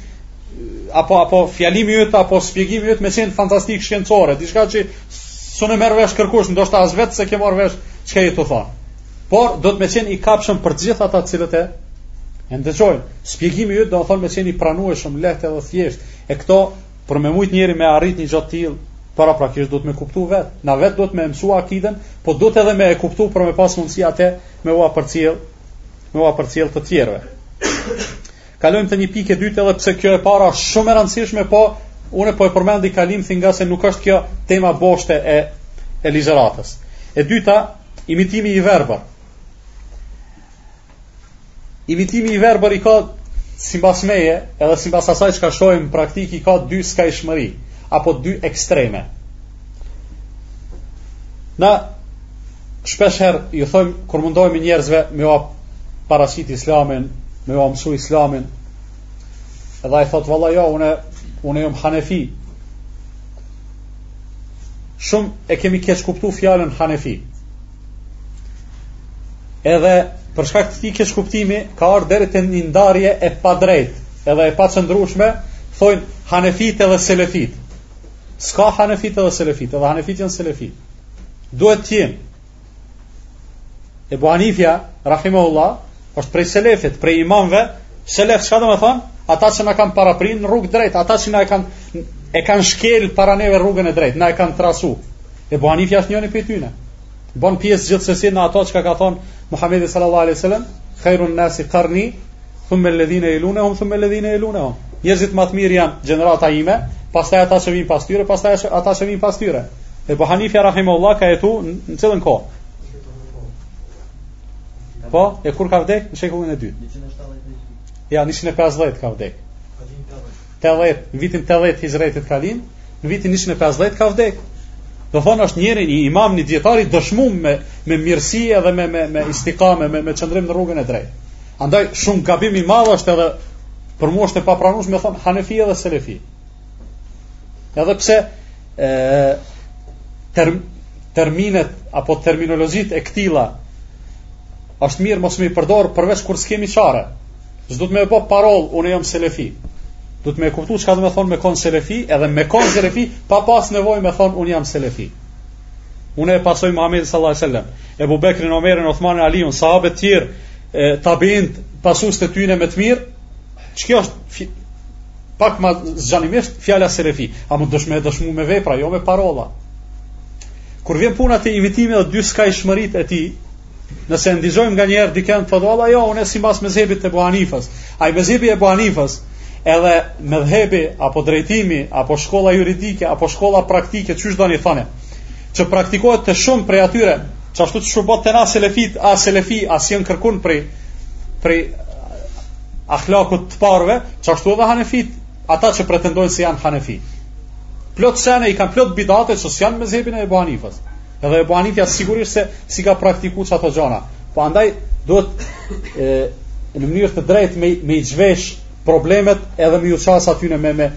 apo apo fjalimi yt apo shpjegimi yt me qen fantastik shkencore, diçka që s'un e merr vesh kërkush, ndoshta as vetë s'e ke marr vesh çka je tu thon. Por do të me qen i kapshëm për gjithë ata të cilët e e ndëgjojnë. Shpjegimi yt do të thon me qen i pranueshëm, lehtë dhe thjesht. E këto për me mujt njëri me arrit një gjë të tillë, paraprakisht do të me e kuptu vet. Na vet do të me e mësu akiden, po do të edhe me e kuptu për me pas mundësi atë me ua përcjell me ua përcjell të tjerëve. Kalojmë te një pikë e dytë edhe pse kjo e para është shumë e rëndësishme, po unë po e përmendi kalimthi ngase nuk është kjo tema boshte e e ligjëratës. E dyta, imitimi i verbër. Imitimi i verbër i ka sipas meje, edhe sipas asaj çka shohim në praktikë i ka dy skajshmëri apo dy ekstreme. Na shpesh herë ju thojmë kur mundohemi njerëzve me jua paraqit islamin, me jua mësu islamin. Edhe ai thot valla jo, unë unë jam Hanefi. Shumë e kemi keqkuptu fjalën Hanefi. Edhe për shkak të këtij keqkuptimi ka ardh deri te një ndarje e padrejtë, edhe e paqëndrueshme, thojnë Hanefit edhe Selefit. S'ka hanefit edhe selefit, edhe hanefit janë selefi. Duhet t'jenë. Ebu Hanifja, rahimahullah, është prej selefit, prej imamve, selef, çka do me thonë? Ata që na kanë parapri në rrugë t'drejt, ata që na e kanë, e kanë shkel para neve rrugën e drejt, na e kanë trasu. Ebu Hanifja është njoni prej tyne. Bon pjesë gjithsesi në ato çka ka thon Muhamedi sallallahu alaihi wasallam, "Khairun nasi qarni, thumma alladhina yalunhum, thumma alladhina yalunhum." Njerëzit më të mirë janë gjenerata ime, pastaj ata që vijnë pas tyre, pastaj ata që vijnë pas tyre. Ebu Hanifja rahimahullah ka jetu në cilën kohë? Po, e kur ka vdek? Në shekullin e dytë. Ja, 150 ka vdek. 80, në vitin 80 hijretit ka lind, në vitin 150 ka vdek. Do thonë është njeri një imam një dietar i dëshmuar me me mirësi edhe me me me istikame, me me qëndrim në rrugën e drejtë. Andaj shumë gabim i madh është edhe për mua është e papranueshme me thon Hanefi edhe Selefi. Edhe pse ë term, terminet apo terminologjitë e këtilla Është mirë mos me përdor përveç kur s'kemi çare. S'duhet me bë parull, unë jam selefi. Duhet me kuptu çka do të thonë me kon selefi, edhe me kon selefi pa pas nevojë me thon unë jam selefi. Unë e pasoj Muhamedin sallallahu alaihi wasallam, Ebu Bekrin, Omerin, Uthmanin, Aliun, sahabët tjerë, tabiin, pasuesit e tyre me të mirë. Qikjo është pak më gjanësisht fjala selefi, ama duhet me dëshmu me vepra, jo me parulla. Kur vjen puna te imitimi dhe dy skajshmërit e tij, Nëse e dëgjojmë nganjëherë dikend thotë, vallah, jo, unë sipas medhhebit të Ebu Hanifës. Ai medhhebi i Ebu Hanifës, edhe medhhebi, apo drejtimi, apo shkolla juridike, apo shkolla praktike, qysh do me i thanë, që praktikohet te shumë prej atyre, qashtu si bohet te ne selefit, a selefi, a s'je kërkun prej, prej ahlakut të parve, qashtu edhe hanefit, ata që pretendojnë se janë hanefi. Plot sene i kanë plot bidate që s'janë n'medhhebin e Ebu Hanifës. Edhe Ebu Hanifja sigurisht se s'i ka praktiku qato gjona. Po andaj, duhet në mënyrë të drejtë me, me i zhvesh problemet edhe me ju qasë atyne me, me,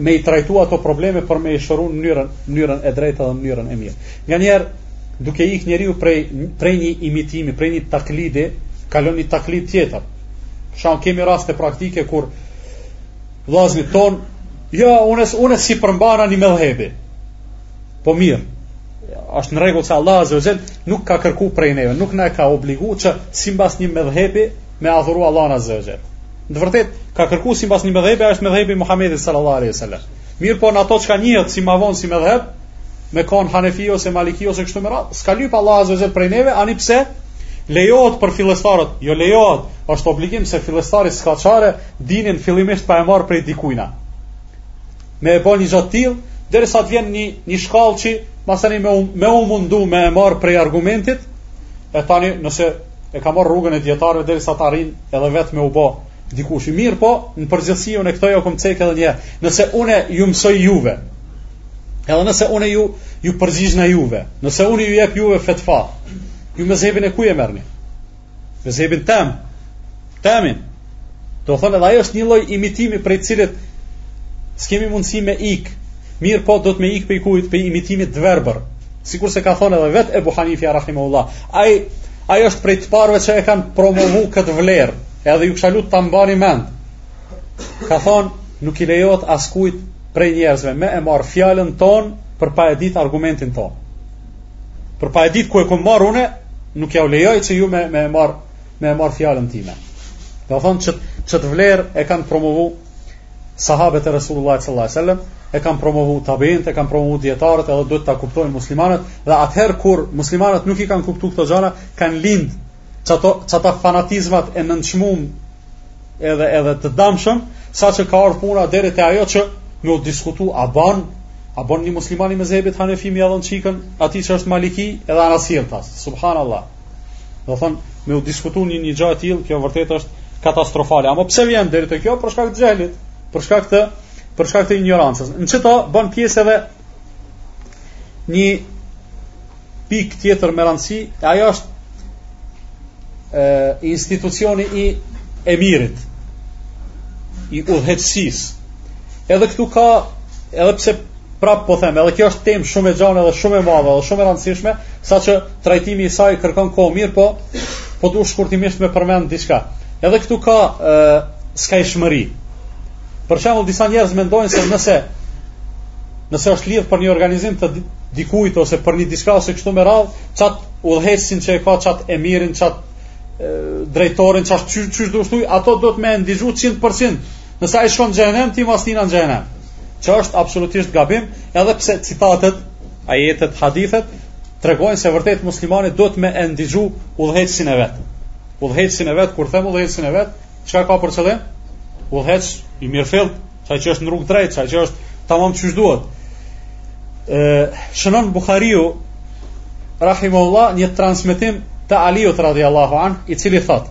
me i trajtu ato probleme për me i shëru në mënyrën, mënyrën e drejtë edhe mënyrën e mirë. Nganjëherë, duke ik njeriu prej, prej një imitimi, prej një taklidi, kalon n'një taklid tjetër. Shumë kemi raste praktike kur vllaznit thonë, jo, unë s', unë s'i përmbahna një medhebi. Po mirë, është në rregull se Allah azza wajel nuk ka kërku prej neve, nuk na e ka obligu që sipas një medhhebi me adhuru Allahun azza wajel. Në vërtet ka kërku sipas një medhhebi, është medhhebi i Muhamedit sallallahu alaihi wasallam. Mirëpo në ato çka njihet si ma vonë si medhheb, me kon Hanefi ose Maliki ose kështu me radhë, s'ka lyp Allah azza wajel prej neve, ani pse lejohet për fillestarët, jo lejohet, është obligim se fillestari s'ka çare, dinin fillimisht pa e marr prej dikujna. me e bo një gja të tillë, derisa të vjen një, një shkallë që masanej me, me u mundu me e marrë prej argumentit, e tani nëse e ka marrë rrugën e dijetarëve derisa të arrin edhe vetë me u bo dikush i mirë, po në përgjithësi unë këto jua kam cekë edhe njëherë, nëse une ju mësoj juve, edhe nëse une ju, ju përgjigjna juve, nëse une ju jep juve fetva, ju medhhebin e kujt e merrni, Mezhebin tem, temin, do me thonë edhe ajo është një loj imitimi prej cilit s'kemi mundësi me ik, mirëpo duhet me ik prej këtij prej imitimit t'verbër, sikurse ka thonë edhe vetë Ebu Hanifja Rahimehullah, ai, ai është prej të parve që e kanë promovu këtë vlerë, edhe ju kisha lut ta mbani mend, ka thonë nuk i lejohet askujt prej njerëzve me e marrë fjalën tonë për pa e ditë argumentin tonë. Për pa e ditë ku e kom marrë une, nuk ja u lejoj që ju me, me e marrë me e marrë fjalën time. Do me thonë që, qët vlerë e kanë promovu sahabet e Resulullah sallallahu alaihi wasallam e kanë promovu tabiinët, e kanë promovu dietarët, edhe duhet ta kuptojnë muslimanët dhe atëherë kur muslimanët nuk i kanë kuptu këto gjana, kanë lind Çato çata fanatizmat e nënçmum edhe edhe të dëmshëm, saqë ka ardhur puna deri te ajo që me u diskutu a bën a bën një musliman i mezhebit Hanefi me ia dhon çikën atij që është Maliki edhe anasjelltas. Subhanallahu. Do me thon me u diskutu një një gjë e tillë, kjo vërtet është katastrofale. Amo pse vjen deri te kjo për shkak të xhehlit, për shkak të për shkak të injorancës. Në çto bën pjesë edhe Një pikë tjetër me rëndësi, e ajo është e, institucioni i emirit, i udhëheqësisë. Edhe këtu ka, edhe pse prap po them, edhe kjo është temë shumë e gjane dhe shumë e madhe dhe shumë e rëndësishme, saqë trajtimi i saj kërkon kohë mirëpo po du shkurtimisht me përmend diçka. Edhe këtu ka e, skajshmëri. Për shembull, disa njerëz mendojnë se nëse nëse është lidh për një organizim të dikujt ose për një diçka ose kështu me radhë, çat udhëheqësin që e ka çat emirin, çat drejtorin, çat çysh çysh do qoftë, atë duhet me ndigju 100% Nëse ai shkon në xhenem, ti mas tina në xhenem. Që është absolutisht gabim, edhe pse citatet, ajetet, hadithet tregojnë se vërtet muslimani duhet me ndigju udhëheqësin e vet. Udhëheqësin e vet, kur them udhëheqësin e vet, Çka ka për qëllim? Udhëheqës i mirëfilltë, çaj që është në rrugë t'drejtë, çaj që është tamam çysh duhet. Ë shënon Buhariu rahimehullah një transmetim të Aliut radhiyallahu anh, i cili thotë: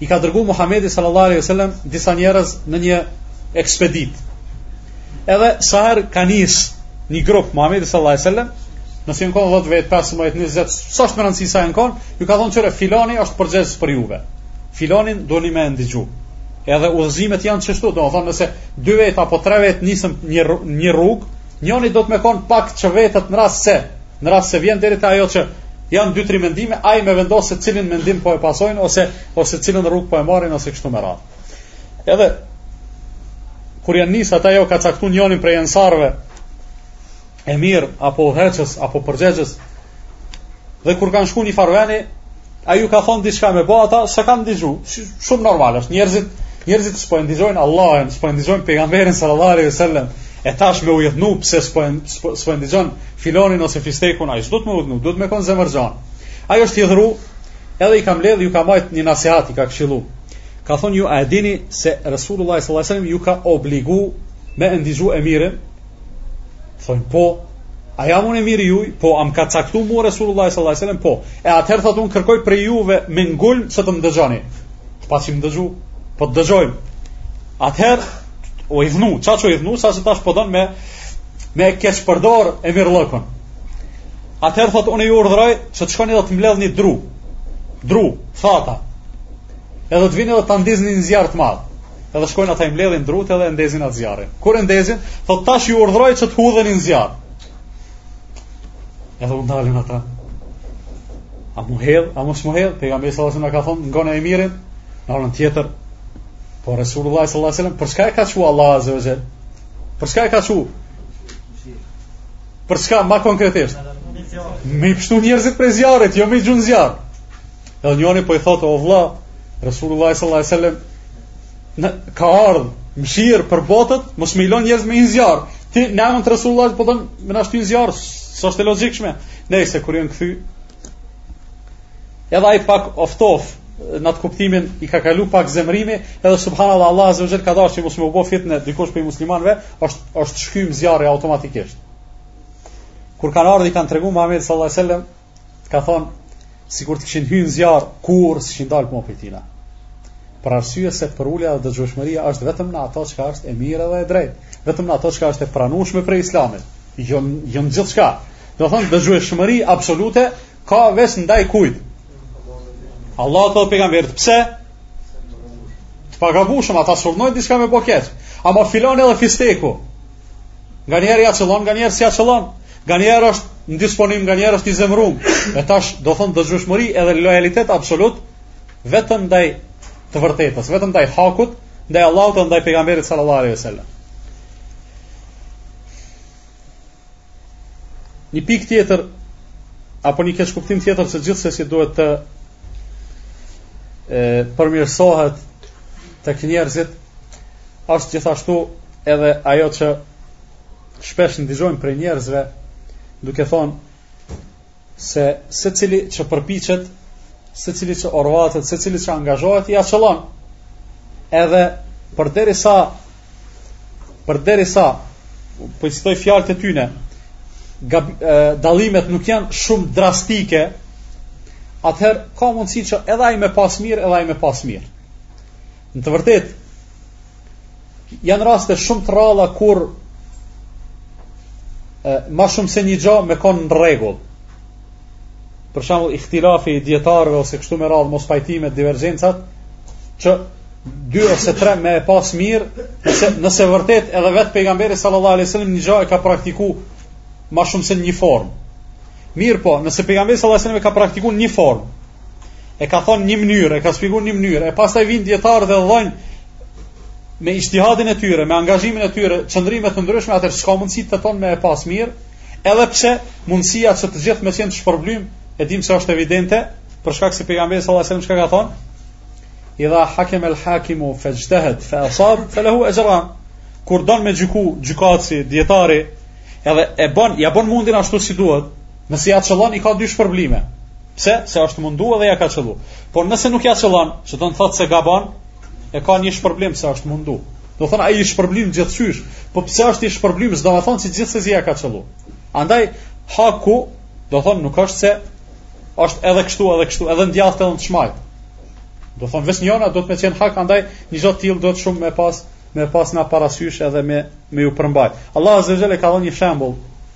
I ka dërgu Muhamedi sallallahu alaihi wasallam disa njerëz në një ekspeditë. Edhe sa herë ka nis një grup Muhamedi sallallahu alaihi wasallam, nëse janë kanë 10 vetë, 15, 20, s'është me rëndësi sa janë kanë, ju ka thonë çyre filani është përgjegjës për juve. Filanin duheni me ndigju. Edhe udhëzimet janë çështu, domethënë nëse 2 vetë apo 3 vetë nisën një një rrugë, njëri duhet me kon pak çë vetët në rast se, në rast se vjen deri te ajo që janë dy tri mendime, ai me vendos se cilin mendim po e pasojnë ose ose cilën rrugë po e marrin ose kështu me radhë. Edhe kur janë nis ata ju ka caktuar njërin prej ensarve emir apo udhëheqës apo përgjegjës dhe kur kanë shku një farë veni ai ju ka thonë diçka me bo ata s'e kanë digju shumë normal është njerëzit njerëzit s'po e ndigjojnë Allahin s'po e ndigjojnë pejgamberin sallallahu alaihi wasallam e tash me u çudit pse s'po s'po e ndigjon filanin ose fistekun ai s'do të me u çudit do të me kon zemërgjan ai është idhnu edhe i ka mledh ju ka majt një nasihat i ka këshillu Ka thonë ju a e dini se Resulullah sallallahu alaihi wasallam ju ka obligu me e ndigju emirin? Thonë po, a jam unë emiri juj? Po, a më ka caktu mu Resulullah sallallahu alaihi wasallam? Po, e atëherë thotë unë kërkoj prej juve me ngulm se të më dëgjoni. Të pa që më dëgju, po të dëgjojmë. Atëherë, u idhnu, qaq u idhnu, sa që tash po don me, me keqpërdor emirllëkun. Atëherë thotë unë ju urdhëroj se të shkoni dhe të mbledhni dru, dru, thata. Edhe të vini dhe ta ndizni një zjarr të madh. Edhe shkojnë ata i mbledhin drut edhe ndezin atë zjarrin. Kur e ndezin, thot tash ju urdhëroj që të hudheni në zjarr. Edhe u ndalin ata. A m'u hedh, a mos m'u hedh, pejgamberi sallallahu alajhi wasallam ka thonë ngone emirin, në anën tjetër. Po Resulullah sallallahu alajhi wasallam për çka e ka çu Allahu azza wa jall? Për çka e ka çu? Për çka ma konkretisht? Me i pështu njerëzit prej zjarrit, jo me i gjujt n'zjarr. Edhe njoni po i thotë, o vla, Resulullah sallallahu alaihi wasallam në ka ardh mëshirë për botët, mos me i lon njerëz me hi n'zjarr. Ti në emër të Resulullah po don me na shti n'zjarr, s'është e logjikshme. Nejse kur janë kthy Edhe ai pak u ftof në atë kuptimin i ka kalu pak zemrimi, edhe subhanallahu Allah azza wajel ka dashur që mos me u bë fitne dikush prej muslimanëve, është është shkym zjarri automatikisht. Kur kanë ardhur i kanë tregu Muhamedit sallallahu alaihi wasallam, ka thonë sikur të kishin hyrë në zjarr kurrë s'kishin dalë më prej tina. Për arsye se përulja dhe dëgjueshmëria është vetëm në ato çka është e mirë dhe e drejtë, vetëm në ato çka është e pranueshme për Islamin. Jo jo gjithçka. Dmth dëgjueshmëri absolute ka veç ndaj kujt? Allahut dhe pejgamberit, pse? Të pagabushëm, ata s'urdhnojnë diçka me bo keq. Ama filani edhe fisteku. Nganjëherë ja qëllon, nganjëherë s'ja qëllon. Nganjëherë është në disponim, nganjëherë është i zemrum. E tash, dmth dëgjueshmëri edhe lojalitet absolut, vetëm ndaj të vërtetës, vetëm ndaj hakut, ndaj Allahut dhe ndaj pejgamberit sallallahu alaihi wasallam. Një pikë tjetër apo një keqkuptim tjetër se gjithsesi duhet të përmirësohet tek njerëzit është gjithashtu edhe ajo që shpesh ndigjojmë prej njerëzve duke thonë se secili që përpiqet, secili që orvatet, secili që angazhohet ja qëllon. Edhe përderisa përderisa po e citoj fjalët e tyne, gab, e, dallimet nuk janë shumë drastike, atëherë ka mundësi që edhe ai me pas mirë, edhe ai me pas mirë. Në të vërtetë, janë raste shumë të rralla kur e, ma shumë se një gjo me konë në rregull për shembull ikhtilafi i dijetarëve ose kështu me radhë mospajtimet, divergjencat që dy ose tre me e pas mirë nëse, nëse vërtet edhe vetë pejgamberi sallallahu alai sallam një gjo e ka praktiku ma shumë se një formë mirëpo, nëse pejgamberi sallallahu alai sallam e ka praktiku në një formë e ka thonë një mënyrë, e ka shpjeguar një mënyrë, e pastaj vijnë dijetarë dhe dhonë me ijtihadin e tyre, me angazhimin e tyre, qëndrime të ndryshme, atëherë s'ka mundësi të tanë me e pas mirë, edhe pse mundësia që të gjithë me qenë të shpërblym, e dim se është evidente, për shkak se pejgamberi sallallahu alajhi wasallam çka ka thonë? Idha hakem el hakimu fajtahada fa asab falahu ajran. Kur don me gjyku gjykatësi, dijetari, edhe e bën, ia bën mundin ashtu si duhet, Nëse ia qëllon, i ka dy shpërblime. Pse? Se është mundu edhe ia ka qëllu. Por nëse nuk ia qëllon, që do të thotë se gabon, e ka një shpërblim se është mundu. Do thonë, âsht i shpërblym gjithqysh, po pse është i shpërblym, s'do me thonë që gjithsesi ia ka qëllu. Andaj, haku, do thonë, nuk është se është edhe kështu, edhe kështu, edhe në të djathtë edhe në të majtë. Do thonë, veç njona duhet me qenë hak, andaj, një gja të tillë duhet shumë me pas, me pas na parasysh edhe me, me iu përmbajtë. Allah Azze Xhel-le ka dhënë një shembull,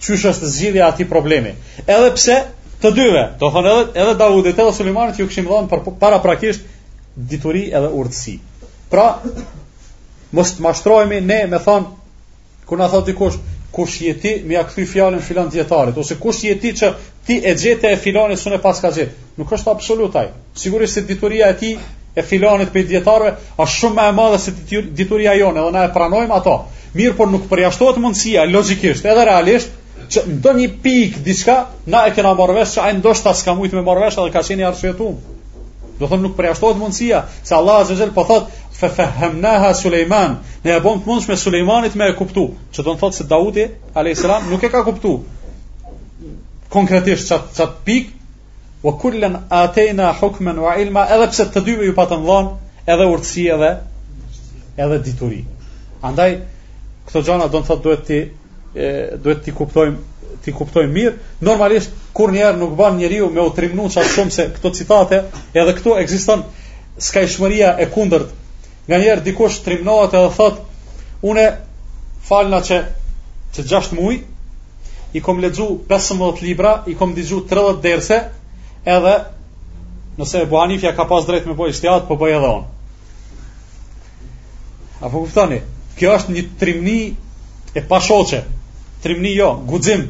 Qysh është zgjidhja e atij problemi? Edhe pse të dyve, do thonë edhe edhe Davudit edhe Sulejmanit iu kishim dhënë paraprakisht dituri edhe urtësi. Pra, mos të mashtrohemi ne me thon kur na thotë dikush kush je ti, me ia kthy fjalën filan dijetarit ose kush je ti që Ti e gjete e filani s'unë e paska gjet. Nuk është absolut ai. Sigurisht se dituria e tij e filanit prej dijetarëve është shumë më e madhe se dituria jonë, edhe na e pranojmë ato. Mirëpo nuk përjashtohet mundësia logjikisht, edhe realisht, që ndonjë pikë diçka na e kena marrë vesh, ai ndoshta s'ka mujt me marrë vesh, edhe ka qenë i arsyetuar. Do thonë nuk përjashtohet mundësia se Allah azza jall po thot fa fahamnaha Sulejman, ne e bëmë të mundshme Sulejmanit me e kuptu, që do të thotë se Daudi alayhis salam nuk e ka kuptu konkretisht qat qat pikë wa kullan atayna hukman wa ilma edhe pse të dyve iu patëm dhon edhe urtësi edhe edhe dituri andaj këto gjëra do të thotë duhet t'i duhet t'i kuptojmë t'i kuptojmë mirë normalisht kurnjëherë nuk bën njeriu me u trimnu fort shumë se këto citate edhe këtu ekziston skajshmëria e kundërt Nganjëherë dikush trimnohet edhe thot, une falna qe, qe 6 muj, i kom lexu 15 libra, i kom digju 30 derse, edhe nëse Ebu Hanifja ka pas drejt me bo ixhtihad, po boj edhe unë. A po kuptoni, kjo është një trimni e pashoqe, trimni jo, guxim,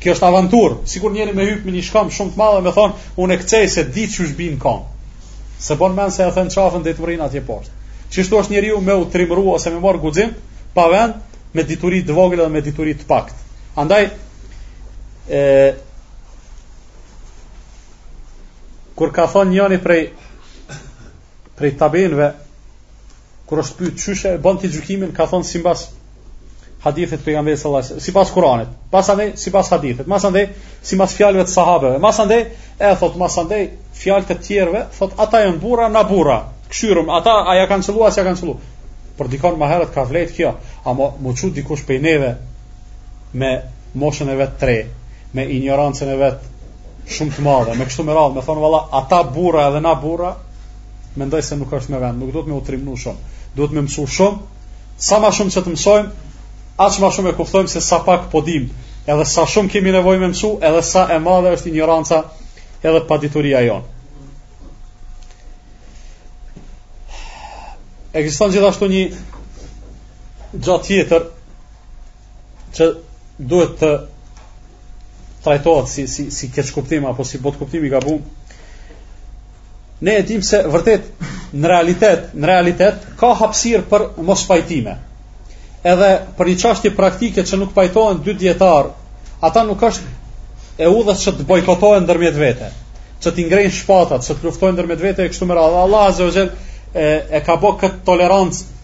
Kjo është avanturë, sikur njeri me hypë me një shkam shumë të madhe me thonë, unë e këcej se di qysh bi n'kam. S'e bon men se e then qafën deri të mërrin atje poshtë. Qishtu është njeriu me u trimru ose me marrë guxim, pa vend, me dituri të vogël dhe me dituri të pakt. Andaj, e, kur ka thonë njëni prej prej tabiinëve kur është pyet qysh e bën ti gjykimin ka thon sipas hadithit pejgamberit sallallahu alajhi wasallam sipas Kuranit pasande sipas hadithit masande sipas fjalëve të sahabeve masande e thot masande fjalë të tjerëve thot ata janë burra na burra kshyrum ata a ja kanë qëlluar s'ja kanë qëlluar por dikun më herët ka vlejt kjo ama m'u çu dikush prej neve me moshën e vet të re me injorancën e vet shumë të madhe, e kështu me radhë, me thonë valla, ata burra edhe na burra, mendoj se nuk është me vend, nuk duhet me u trimnu shumë, duhet me mësu shumë, sa ma shumë që të mësojmë, aq ma shumë e kuptojmë se sa pak po dim, edhe sa shumë kemi nevojë me mësu, edhe sa e madhe është injoranca edhe padituria jonë. Ekziston gjithashtu një gja tjetër që duhet të trajtohet si si si keqkuptim apo si botëkuptim i gabu. Ne e dimë se vërtet në realitet, në realitet ka hapësirë për mospajtime. Edhe për një çështje praktike që nuk pajtohen dy dijetarë, ata nuk është e udhës që të bojkotohen ndërmjet vete, që të ngrejn shpatat, që të luftojnë ndërmjet vete e kështu me radhë. Allah azza wa jalle, e ka bë këtë tolerancë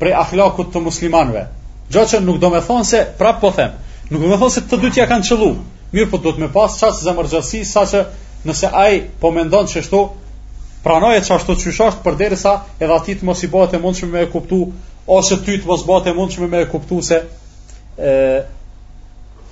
prej ahlakut të muslimanëve. Gjo qi nuk do me thonë se, prap po them, nuk do me thonë se të dytë ja kanë qëllu, mirëpo duhet me pas kaq zemërgjerësi, saqë nëse ai po mendon qeshtu, pranoje qashtu qysh asht, përderisa edhe atij të mos i bëhet e mundshme me e kuptu, ose ty të mos bëhet e mundshme me e kuptu se, e,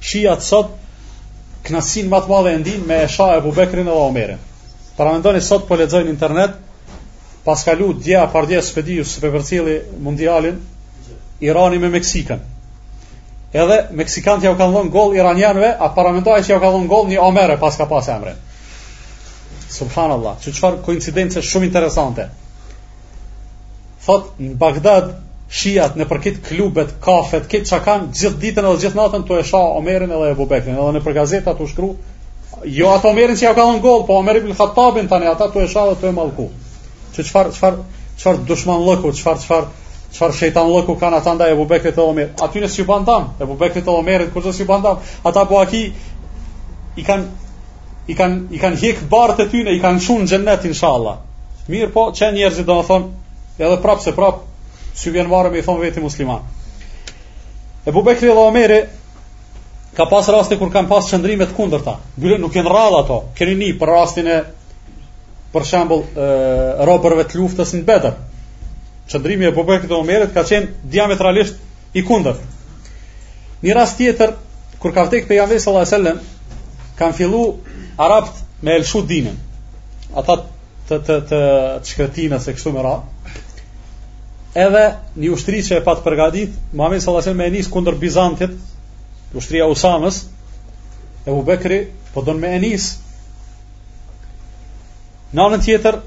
Shijat sot knaqsin më të madhe e ndin me e sha Ebu Bekrin edhe Omerin. Paramendoni sot po lexoj n'internet, paska lu dje a pardje s'po e di s'po e përcjelli mundialin, Irani me Meksikën. Edhe meksikant jau ka dhënë gol Iranianve, a paramendoj që jau ka dhënë gol një Omer e paska pas emrin. Subhanallah, që çfar koincidence shumë interesante. Thot në Bagdad shiat nëpër qit klubet, kafet, këta që kanë gjithë ditën edhe gjithë natën tu e sha Omerin edhe Ebu Bekrin edhe nëpër gazeta tu shkru jo atë Omerin që ja ka dhënë gol po Omer ibn Hattabin tani ata tu e sha dhe tu e mallku që çfar, çfar, çfar dushmanllëku çfar, çfar, çfar shejtanllëku kanë ata ndaj Ebu Bekrit edhe Omerit aty nuk s'i ban dam Ebu Bekrit edhe Omerit kurrë s'i ban dam ata po haki i kanë i kanë i kanë hjek barrët e tyre, i kanë çu në xhennet inshallah. Mirëpo, qi njerëzit do të thonë, edhe prapë se prapë, s'i vjen marre me i thonë veti musliman. Ebu Bekri dhe Omeri, ka pas raste kur kanë pas qëndrime të kundërta. Bile nuk janë t'rralla ato. Keni ni për rastin e për shembull robërve të luftës në Bedër. Qëndrimi i Ebu Bekrit dhe Omerit ka qenë diametralisht i kundërt. Një rast tjetër, kur ka vdek Pejgamberi alejhi selam, kanë fillu arabt me elshu dinin. Ata të, të, të, të shkretinës e kështu me radh. Edhe një ushtri që e pat përgadit, Muhammedi sallallahu alejhi ve selem me e nisë kundër Bizantit, ushtria e Usamës, Ebu Bekri po don me e nisë, Në anën tjetër,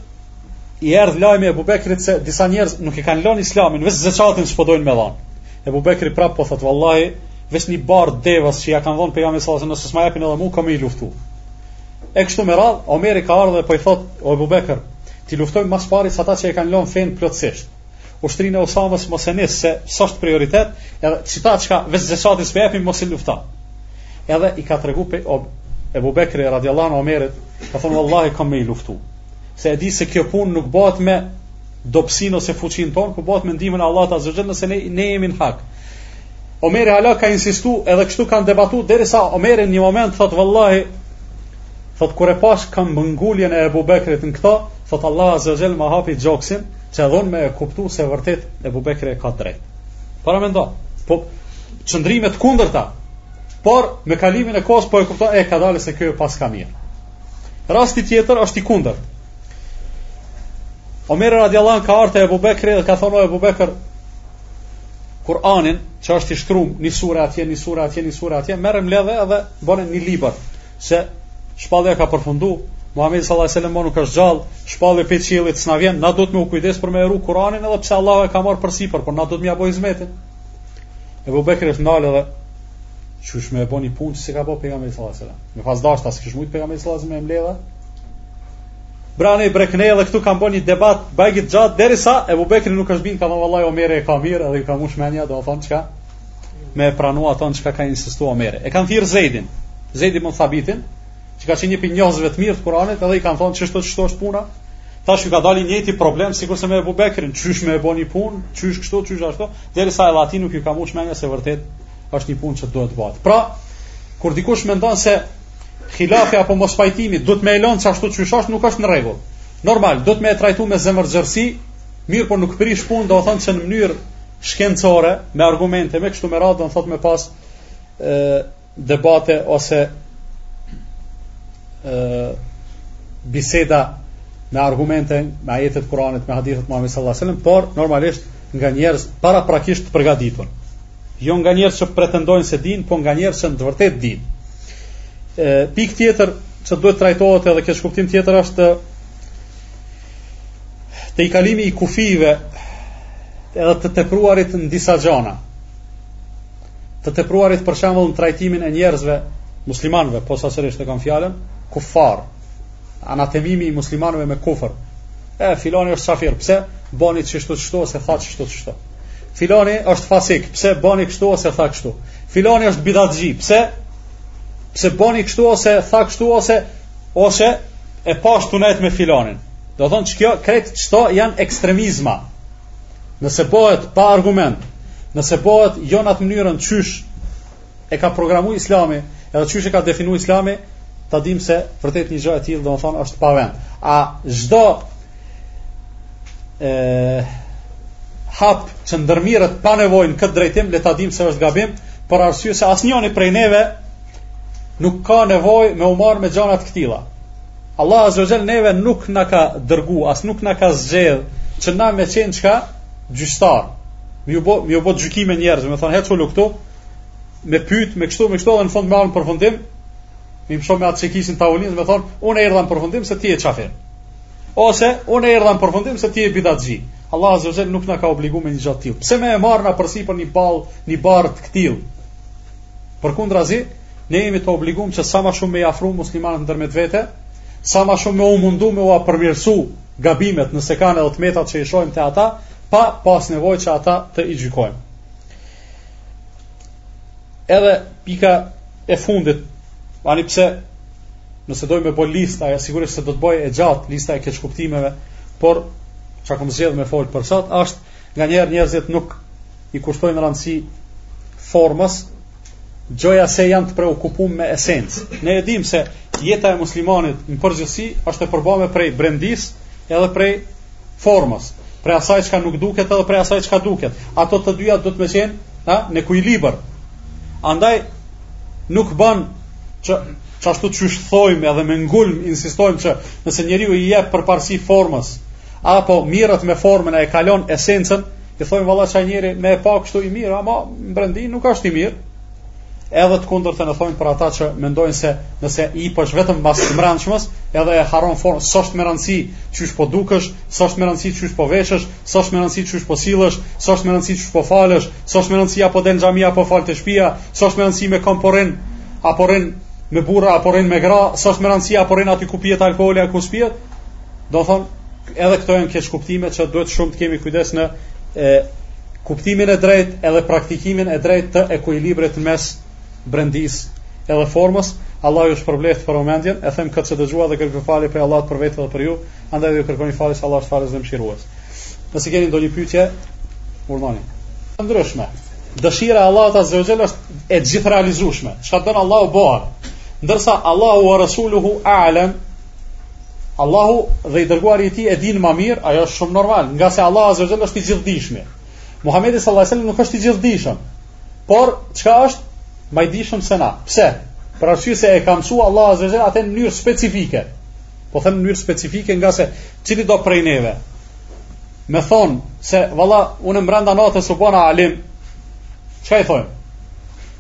i erdh lajmi Ebu Bekrit se disa njerëz nuk e kanë lon islamin, veç zeqatin s'po dojnë me dhanë. Ebu Bekri prapë po thotë, vallahi, veç një litar deves që ja kanë dhonë Pejgamberit alejhi selam, nëse s'ma jepin edhe mu, kam me i luftu. E kështu me radhë, Omeri ka ardhë dhe po i thotë, o Ebu Bekër, t'i luftojmë ma s'pari ata që e kanë lon fenë plotësisht. Ushtrinë e Usamës mos e nis se s'është prioritet, edhe qita çka veç zeqatin s'po japin mos i lufto. Edhe i ka tregu pe Ebu Bekri radiallahu anhu Omerit, ka thonë vallahi kam me i luftu. Se e di se kjo punë nuk bëhet me dobësinë ose fuqinë tonë, por bëhet me ndihmën e Allahut azza xhel nëse ne ne jemi në hak. Omeri hala ka insistu edhe kështu kanë debatu derisa Omeri në një moment thotë vallahi thotë kur e pash kambënguljen e Ebu Bekrit në këto, thotë Allahu azza xhel ma hapi gjoksin, Edhe m'dha me e kuptu se vërtet Ebu Bekri e ka drejt. Paramendo, po qëndrime të kundërta, por me kalimin e kohës po e kupton e ka dalë se ky e paska mirë. Rasti tjetër është i kundërt. Omer radiallahu anhu ka ardhur te Abu Bekri dhe ka thonë Abu Bekr Kur'anin, që është i shkrum, një sure atje, një sure atje, një sure atje, merre mbledhe edhe bëne një libër. Se shpallja ka përfundu, Muhamedi sallallahu alaihi wasallam nuk është gjallë, shpallje pej qiellit s'na vjen, na duhet me u kujdes për me e ru Kur'anin edhe pse Allahu e ka marrë përsipër, por na duhet me ja bëj hizmetin. Ebu Bekri është ndalë edhe qysh me e bën një punë s'e ka bë pejgamberi sallallahu alaihi wasallam. Me pas dashur a s'kish mujt pejgamberi sallallahu alaihi wasallam me e mbledh a. Brani brekne edhe këtu kanë bën një debat bajagi t'gjatë derisa Ebu Bekri nuk është bin, ka thënë vallahi Omeri e ka mirë, edhe i ka mush mendja, do me thonë çka? me e pranu aton çka ka insistu Omeri. E kanë thirë Zejdin, Zejdin bin Thabitin, që ka qenë një prej njohësve të mirë të Kuranit, edhe i kanë thonë qështu qështu është puna, tash i ka dal i njëjti problem, sikurse me Ebu Bekrin, qysh me e bo një punë, qysh kështu, qysh ashtu, derisa edhe atij nuk ju ka mush menja se vërtet është një punë që duhet të bahet. Pra, kur dikush mendon se khilafi apo mospajtimi, duhet me e lonë qashtu qysh asht, nuk është në rregull. Normal, duhet me e trajtu me zemërgjerësi, mirëpo nuk prish punë, do thonë se në mënyrë shkencore me argumente me kështu me radhë do të thotë me pas e, debate ose e, biseda me argumente me ajetet e Kuranit me hadithet e Muhamedit sallallahu alajhi wasallam por normalisht nga njerëz paraprakisht të përgatitur jo nga njerëz që pretendojnë se dinë por nga njerëz që në të vërtetë dinë pikë tjetër që duhet trajtohet edhe keqkuptim tjetër është tejkalimi i kufijve edhe të tepruarit në disa gjana të tepruarit për shembull në trajtimin e njerëzve muslimanëve posaçërisht e kam fjalën kufar anatemimi i muslimanëve me kufër e filoni është çafir pse boni çështu çështu ose tha çështu çështu filoni është fasik pse boni kështu ose tha kështu filoni është bidatxhi pse pse boni kështu ose tha kështu ose ose e pashë tu nejtë me filanin. Do thonë qikjo krejt qëto janë ekstremizma. Nëse bëhet pa argument, nëse bëhet jo në atë mënyrën qysh e ka programu islami, edhe qysh e ka definu islami, ta dim se vërtet një gjë e tillë do të thonë është pa vend. A çdo ë hap që ndërmerret pa nevojë në këtë drejtim, le ta dim se është gabim, për arsye se asnjëri prej neve Nuk ka nevojë me u marr me gjëra të këtilla. Allah azza wa jall neve nuk na ka dërgu, as nuk na ka zgjedh që na me qenë çka, gjyqtarë. Mi u bë, mi u bë gjykime njerëzve, me thonë hec ulu këtu, me pyet, me kështu, me kështu dhe në fund me ardhë n'përfundim, me i mëshu me atë çekiçin tavolinës, me thonë, unë erdha në përfundim se ti je çafir. Ose unë erdha në përfundim se ti je bidatxhi. Allah azza wa jall nuk na ka obligu me një gjë të tillë. Pse me e marr na përsipër një ball, një barrë të këtillë? Përkundrazi, ne jemi të obliguar që sa ma shumë me i afru muslimanët ndërmjet vete, sa ma shumë me u mundu me ua përmirësu gabimet nëse kanë edhe të metat që i shohim te ata, pa pas nevojë që ata t'i gjykojmë. Edhe pika e fundit, ani pse nëse dojmë me bo lista, ja sigurisht se do të bohej e gjatë lista e keqkuptimeve, por çka kom zgjedhë me folë për sot, është nganjëherë njerëzit nuk i kushtojnë rëndësi formës, gjoja se janë të preokupum me esencë. Ne e dimë se jeta e muslimanit në përgjithësi është e përbame prej brendisë edhe prej formës, prej asaj çka nuk duket edhe prej asaj çka duket. Ato të dyja duhet me qenë ha, në ekuilibër. Andaj nuk ban që qashtu qysh thojmë edhe me ngulm insistojmë që nëse njeriu i jep përparësi formës, apo mirret me formën e kalon esencën, I thojmë valla qaj njeri me e pa kështu i mirë, ama mbrendi nuk është i mirë. Edhe të kundërtën e thojmë për ata që mendojnë se nëse jepesh vetëm mas të mrendshmes, edhe e harron formën, s'është me rëndësi qysh po dukesh, s'është me rëndësi qysh po veshesh, s'është me rëndësi qysh po sillesh, s'është me rëndësi qysh po falesh, s'është me rëndësi a po del n'xhami a po falesh te shpia, s'është me rëndësi me kon po rrin, a po rrin me burra, a po rrin me gra, s'është me rëndësi a po rrin aty ku pihet alkoholi, apo s'pihet, domethënë, Edhe këto janë keqkuptime që duhet shumë të kemi kujdes në e, kuptimin e drejtë edhe praktikimin e drejtë të ekuilibrit mes brendisë edhe formës Allahu ju shpërbleftë për vëmendjen e them këtë që dëgjuat dhe kërkoj falje prej Allahut për vete dhe për ju andaj dhe ju kërkoni falje se Allahu është falës dhe mëshirues nëse keni ndonjë pyetje urdhnoni ndryshme dëshira e Allahut azze ve xhel është e gjithë realizushme çka të don Allahu bohet ndërsa Allahu wa rasuluhu a'lam Allahu dhe i dërguari i tij e dinë ma mirë, ajo është shumë normal, ngase Allahu azza wa jalla është i gjithdijshmi. Muhamedi sallallahu alaihi wasallam nuk është i gjithdijshëm. Por çka është ma i dijshëm se na? Pse? Për arsye se e ka mësu Allahu azza wa jalla atë në mënyrë specifike. Po them në mënyrë specifike ngase cilido prej neve me thanë se valla unë mbrenda natës u bana alim. Çka i thomë?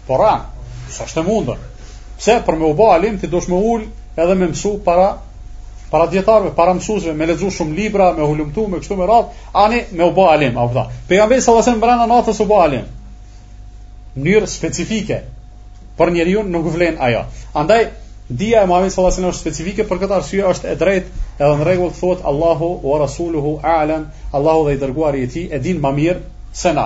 Po rren, s'është e mundur. Pse për me u bë alim ti duhesh me u ul edhe me mësu para para dietarëve, para mësuesve, me lexu shumë libra, me hulumtu, me kështu me radhë, ani me u bë alim, apo ta. Pejgamberi sallallahu alajhi wasallam brenda natës u bë alim. Në mënyrë specifike por njeriu nuk vlen ajo. Andaj Dija e Muhamedit sallallahu alaihi wasallam është specifike për këtë arsye është e drejtë edhe në rregull të thuhet Allahu wa rasuluhu a'lam Allahu dhe i dërguari i tij e din më mirë se na.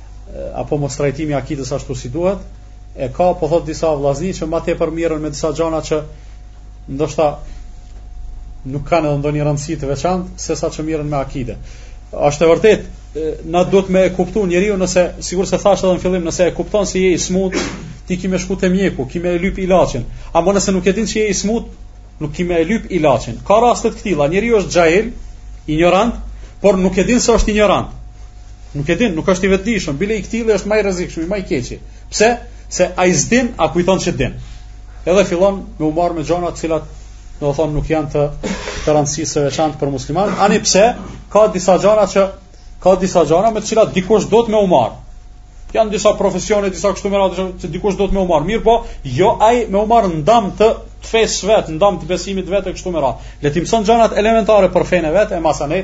apo mos trajtimi i akidës ashtu si duhet, e ka po thotë disa vllazni që më tepër mirren me disa gjëra që ndoshta nuk kanë edhe ndonjë rëndësi të veçantë se sa që mirren me akide. Është e vërtetë, na duhet me e kuptu njeriu nëse, sikurse thashë edhe në fillim, nëse e kupton se je i smutë, ti ki me shku te mjeku, ki me e lyp ilaçin. Ama nëse nuk e din që je i smutë, nuk ki me e lyp ilaçin. Ka raste të këtilla, njeriu është xhahil, ignorant, por nuk e din se është ignorant. Nuk e din, nuk është i vetëdijshëm, bile i këtilli është më i rrezikshëm, më i keqi. Pse? Se ai s'din, a kujton se din. Edhe fillon me u marr me gjana të cilat do të thonë nuk janë të të rëndësisë së veçantë për muslimanin, ani pse ka disa gjana që ka disa gjana me të cilat dikush do t'me u marr. Janë disa profesione, disa kështu me radhë që dikush do t'me u marr. Mirëpo, jo ai me u marr n'dam të fesë vet, n'dam të besimit vet e kështu me radhë. Le të mëson gjanat elementare për fenë vet e masanej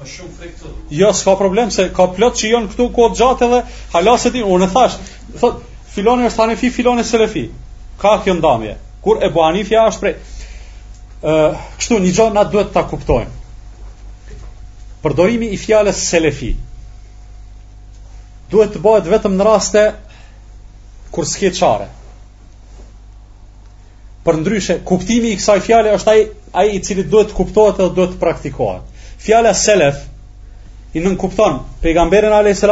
Është shumë frikë këtu. Jo, s'ka problem se ka plot që janë këtu kohë gjatë edhe hala s'e din unë thash, thotë filani është hanefi, filani selefi. Kah kjo ndamje. Kur Ebu Hanifja është prej ë uh, kështu një gjë na duhet ta kuptojmë. Përdorimi i fjalës selefi duhet të bëhet vetëm në raste kur s'ke çare. Përndryshe, kuptimi i kësaj fjale është ai, ai i cili duhet të kuptohet dhe duhet të praktikohet. Fjala selef i nënkupton pejgamberin a.s.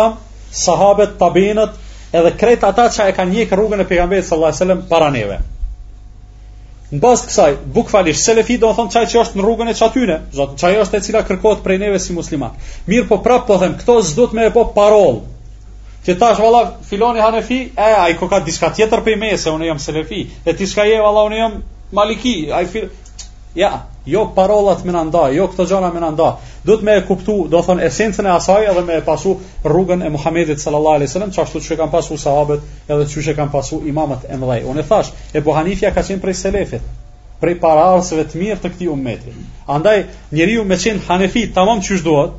sahabet, tabiinët, edhe krejt ata që e kanë njekë rrugën e pejgamberit s.a.s. para neve. Në bazë t'kësaj, bukfalisht, selefi do me thonë qaj që është në rrugën e qatyne, do thotë, qajo është e cila kërkohet prej neve si muslimanë. Mirëpo prapë po them, këto s'do t'me e ba parolë, Ti tash valla filani Hanefi, e ai ko ka diçka tjetër pej meje se unë jam Selefi. E ti çka je valla unë jam Maliki, ai fil Jo, jo parollat me na nda, jo këto gjëra me na nda. Duhet me e kuptu, do thon esencën e asaj edhe me e pasu rrugën e Muhamedit sallallahu alaihi wasallam, ashtu siç e kanë pasu sahabët, edhe siç e kanë pasu imamët e mëdhej. Unë thash, Ebu Hanifja ka qenë prej selefit, prej paraardhësve të mirë të këtij ummeti. Andaj njeriu me qenë Hanefi tamam çysh duhet,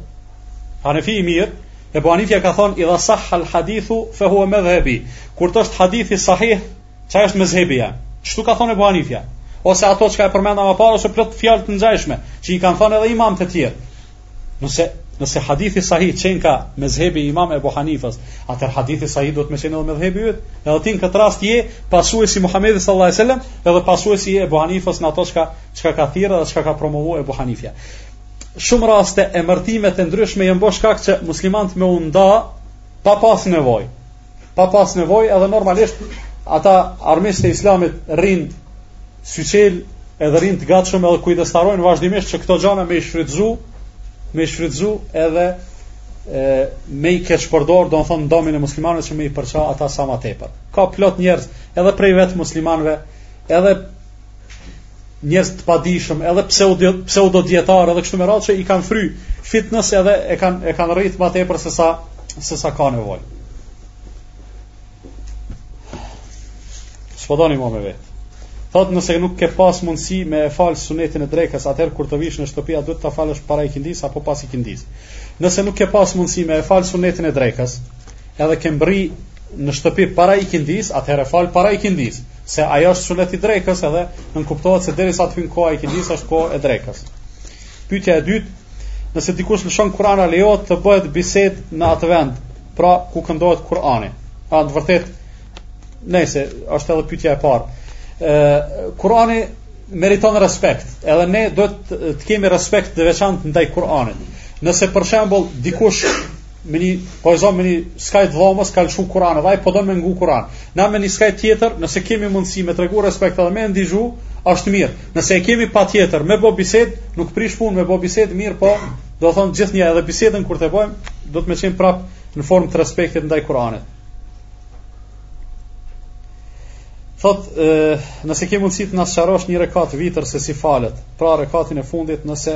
Hanefi i mirë, Ebu Hanifja ka thonë, idha sahha el hadithu, fe huve medhhebi, kur t'është hadithi sahih, qaj është medhhebi jem. Qështu ka thonë Ebu Hanifja? Ose ato çka e përmenda ma parë, ose plot fjalë të ngjashme, që i kanë thonë edhe imamët tjerë. Nëse, nëse hadithi sahih qenka medhhebi i imam Ebu Hanifës, atëherë hadithi sahih do t'me qenë edhe medhhebi yt, edhe ti në këtë rast je pasues i Muhammedit sallallahu alejhi ve sallam, edhe pasues i Ebu Hanifës në ato që ka, që ka, ka thirrë dhe që ka, ka promovu Ebu Hanifja. shumë raste emërtimet e ndryshme janë bo shkak që muslimanët me u nda pa pas nevojë. Pa pas nevojë edhe normalisht ata armiqtë e islamit rrin syçel edhe rrin të gatshëm edhe kujdestarojnë vazhdimisht që këto gjëra me i shfrytzu, me i shfrytzu edhe e, me i keqpërdor, do me thonë, n'damin e muslimanëve që me i përça ata sa ma tepër. Ka plot njerëz edhe prej vetë muslimanëve, edhe njerëz të padijshëm, edhe pseu pseudo dijetar, edhe kështu me radhë që i kanë fry fitnes edhe e kanë e kanë rrit më tepër se sa se sa ka nevojë. S'po doni më me vet. Thot nëse nuk ke pas mundësi me e fal sunetin e drekës, atëherë kur të vish në shtëpi a duhet ta falësh para ikindis apo pas ikindis. Nëse nuk ke pas mundësi me e fal sunetin e drekës, edhe ke mbri në shtëpi para ikindis, atëherë fal para ikindis. Se ajo është sunet i drekës edhe nënkuptohet se derisa të hynë koha ikindis është kohë e drekës. Pyetja e dytë, nëse dikush lëshon Kur'an a lejohet të bëhet bised në atë vend, pra ku këndohet Kur'ani. A në vërtet, nëse, është edhe pyetja e parë. Kur'ani meriton respekt, edhe ne duhet të kemi respekt të veçantë ndaj Kur'anit. Nëse për shembull dikush me një po e zëmë me një skaj t'dhomës ka lëshu Kur'an dhe ai po don me ngu Kur'an. Na me një skaj tjetër, nëse kemi mundësi me tregu respekt edhe me ndigju, është mirë. Nëse e kemi patjetër me bë bised, nuk prish punë me bë bised mirëpo do me thon gjithnjë edhe bisedën kur të bëjmë, duhet me qenë prap në formë të respektit ndaj Kur'anit. Thot, e, nëse kemi mundësi të na sqarosh një rekat vitër se si falet, pra rekatin e fundit nëse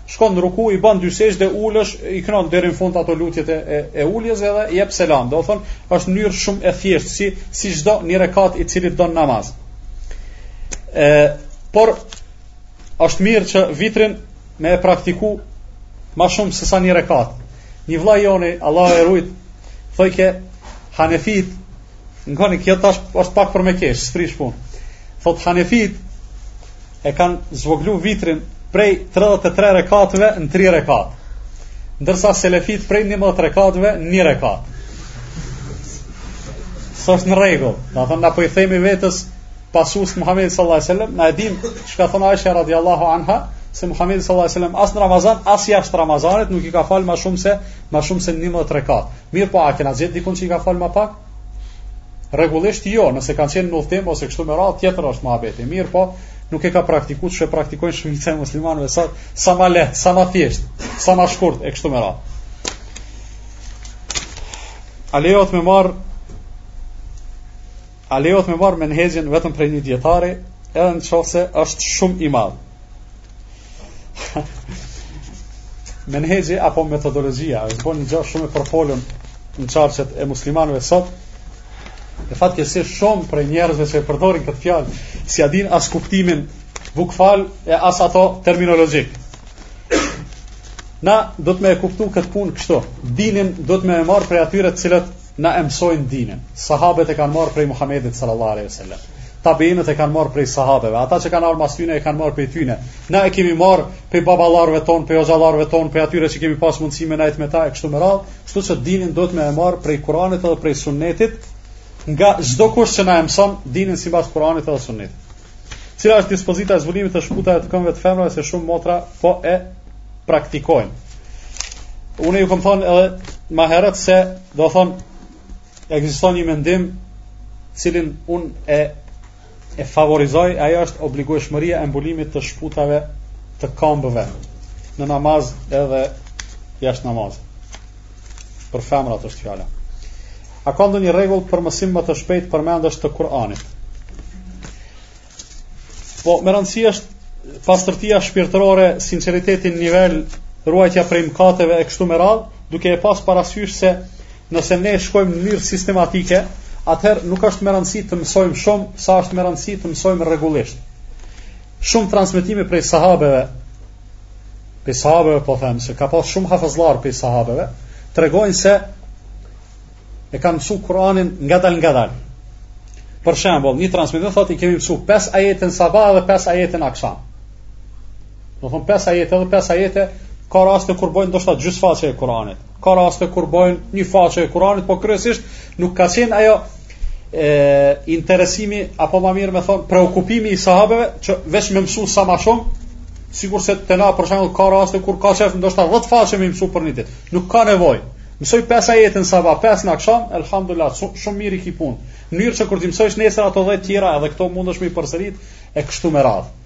shkon në ruku i bën dy sexhde ulësh i kënon deri në fund ato lutjet e e, e uljes edhe i jep selam do me thon është një mënyrë shumë e thjeshtë si si çdo një rekat i cili don namaz e por është mirë që vitrin me e praktiku më shumë se sa një rekat një vëlla joni Allahu e rujt thojke hanefit ngoni kjo tash është pak për me kesh s'prish pun thot hanefit e kanë zvoglu vitrin prej 33 rekatëve në 3 rekat ndërsa selefit prej 11 rekatëve në 1 rekat s'është në rregull do me thonë na po i themi vetës pasues Muhammed sallallahu alaihi wasallam na e dim çka thon Aisha radhiyallahu anha se Muhammed sallallahu alaihi wasallam as në Ramazan as jashtë Ramazanit nuk i ka fal më shumë se më shumë se 11 rekat mirëpo a kena gjet dikun që i ka fal më pak Rregullisht jo, nëse kanë qenë në udhëtim ose kështu me radhë, tjetër është muhabeti. Mirëpo nuk e ka praktikuar çka praktikojnë shumica e muslimanëve sot, sa më lehtë, sa më thjesht, sa më shkurt e kështu me radhë. A lejohet me marr A lejohet me marr menhexhin vetëm prej një dijetari, edhe në qoftë se është shumë i madh. Menhexhi apo metodologjia është bërë një gjë shumë e përfolur në qarqet e muslimanëve sot. E fatkeqësisht shumë prej njerëzve që e përdorin këtë fjalë, s'ia din as kuptimin bukval e as ato terminologjik. Na duhet me e kuptu këtë punë kështu. Dinin duhet me e marr prej atyre të cilët Na e mësojnë dinin. Sahabet e kanë marrë prej Muhamedit sallallahu alejhi ve sellem. Tabiinët e kanë marrë prej sahabeve. Ata që kanë ardhur pas tyre e kanë marrë prej tyre. Na e kemi marrë prej baballarëve tanë, prej hoxhallarëve tanë, prej atyre që kemi pas mundësi me ndajt me ta e kështu me radhë. Kështu që dinin duhet me e marrë prej Kuranit edhe prej Sunnetit, nga çdo kush që na e mëson dinin sipas Kuranit edhe Sunnetit. Cila është dispozita e zbulimit të shputave të këmbëve të femrave se shumë motra po e praktikojnë. Unë ju kam thënë edhe më herët se do thon ekziston një mendim të cilin un e e favorizoj, ajo është obligueshmëria e mbulimit të shputave të këmbëve në namaz edhe jashtë namazit. Për femrat është fjala. A ka ndonjë rregull për mësim më të shpejtë përmendësh të Kur'anit? Po, me rëndësi është pastërtia shpirtërore, sinqeriteti në nivel ruajtja prej mëkateve e kështu me radhë, duke e pas parasysh se nëse ne shkojmë në mënyrë sistematike, atëherë nuk është me rëndësi të mësojmë shumë, sa është me rëndësi të mësojmë rregullisht. Shumë transmetime prej sahabeve prej sahabeve po them se ka pas shumë hafazllar prej sahabeve, tregojnë se e kanë mësu Kur'anin ngadal ngadal. Për shembull, një transmetim thotë i kemi mësu 5 ajete në sabah dhe 5 ajete në aksham. Do thon 5 ajete dhe 5 ajete ka raste kur bojnë ndoshta gjysmë faqe e Kur'anit. Ka raste kur bojnë një faqe e Kuranit, po kryesisht nuk ka qenë ajo e, interesimi, apo ma mirë me thonë, preokupimi i sahabeve, që veç me mësu sa ma shumë, sikur se te na, për shembull, ka raste kur ka qef, ndoshta 10 faqe me mësu për një ditë, nuk ka nevoj, mësoji 5 ajete n'sabah, 5 në aksham, elhamdulilah, shumë shum mirë i ki punët, mënyrë që kur ti mësojsh nesër ato 10 tjera, edhe këto mundesh me i përsërit, e kështu me radhë.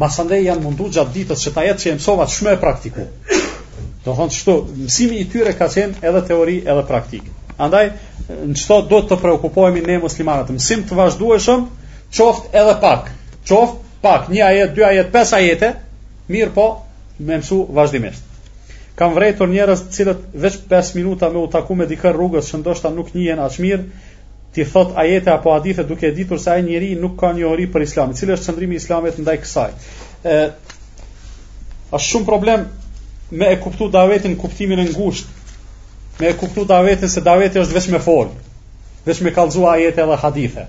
Masandej janë mundu gjatë ditës që atë ajet që e mësojshin me e praktiku. Do të thonë mësimi i tyre ka qenë edhe teori edhe praktikë. Andaj në qito do të preokupohemi ne muslimanët, mësim të vazhdueshëm, qoftë edhe pak, qoftë pak, një ajet, dy ajet, pesë ajete, mirëpo me mësu vazhdimisht. Kam vrejtur njerëz të cilët veç 5 minuta me u taku me dikënd rrugës që ndoshta nuk njihen aq mirë, Ti thotë ajete apo hadithe duke e ditur se ai njeri nuk ka njohuri për Islamin. Cili është qëndrimi i Islamit ndaj kësaj? Ë është shumë problem me e kuptu davetin n'kuptimin e ngushtë. Me e kuptu davetin se daveti është vetëm me fol, vetëm me kallzu ajete dhe hadithe.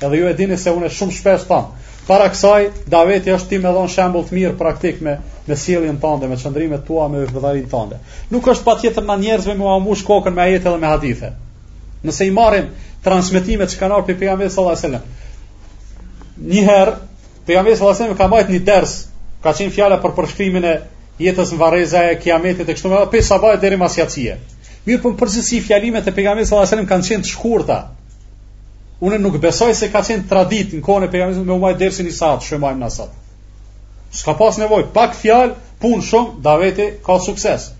Edhe ju e dini se unë shumë shpesh tham, para se gjithash daveti është ti me dhon shembull të mirë praktik me me sjelljen tënde, me qëndrimet tua, me bujarinë tënde. Nuk është patjetër na njerëzve me ua mush kokën me ajete dhe me hadithe. Nëse i marrim transmetimet që kanë ardhur prej pejgamberit sallallahu alajhi wasallam. Një herë pejgamberi sallallahu alajhi wasallam ka marrë një ders, ka qenë fjala për përshkrimin e jetës në varreza e kiametit e kështu me radhë, pe sabahi deri mas jacie. Mirëpo përgjithësi fjalimet e pejgamberit sallallahu alajhi wasallam kanë qenë të shkurta. Unë nuk besoj se ka qenë traditë në kohën e pejgamberit me u majt dersi ni sahat, siç e majmë na sot. S'ka pas nevojë, pak fjalë, punë shumë, daveti ka sukses.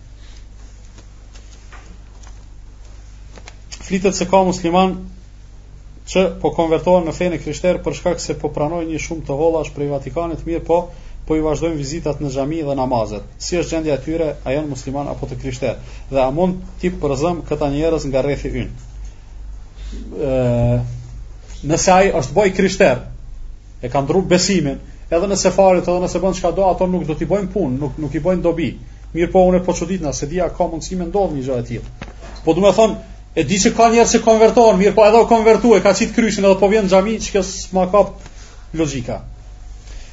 Flitet se ka musliman që po konvertohen në fenë e krishterë për shkak se po pranojnë një shumë të hollash prej Vatikanit, mirëpo po i vazhdojnë vizitat në xhami dhe namazet. Si është gjendja e tyre, a janë musliman apo të krishter? Dhe a mund t'i përzëmë këta njerëz nga rrethi ynë? Ëh, nëse ai është boj krishter, e ka ndrru besimin, edhe nëse falet, edhe nëse bën çka do, ato nuk do t'i bëjnë punë, nuk nuk i bëjnë dobi. Mirëpo unë po çuditna se a ka mundësi me ndodh një gjë e tillë. Po do të thonë, e di se ka njerëz që konvertohen, mirëpo edhe u konvertu, ka qit kryqin edhe po vjen xhami, kjo s'ma kap logjika.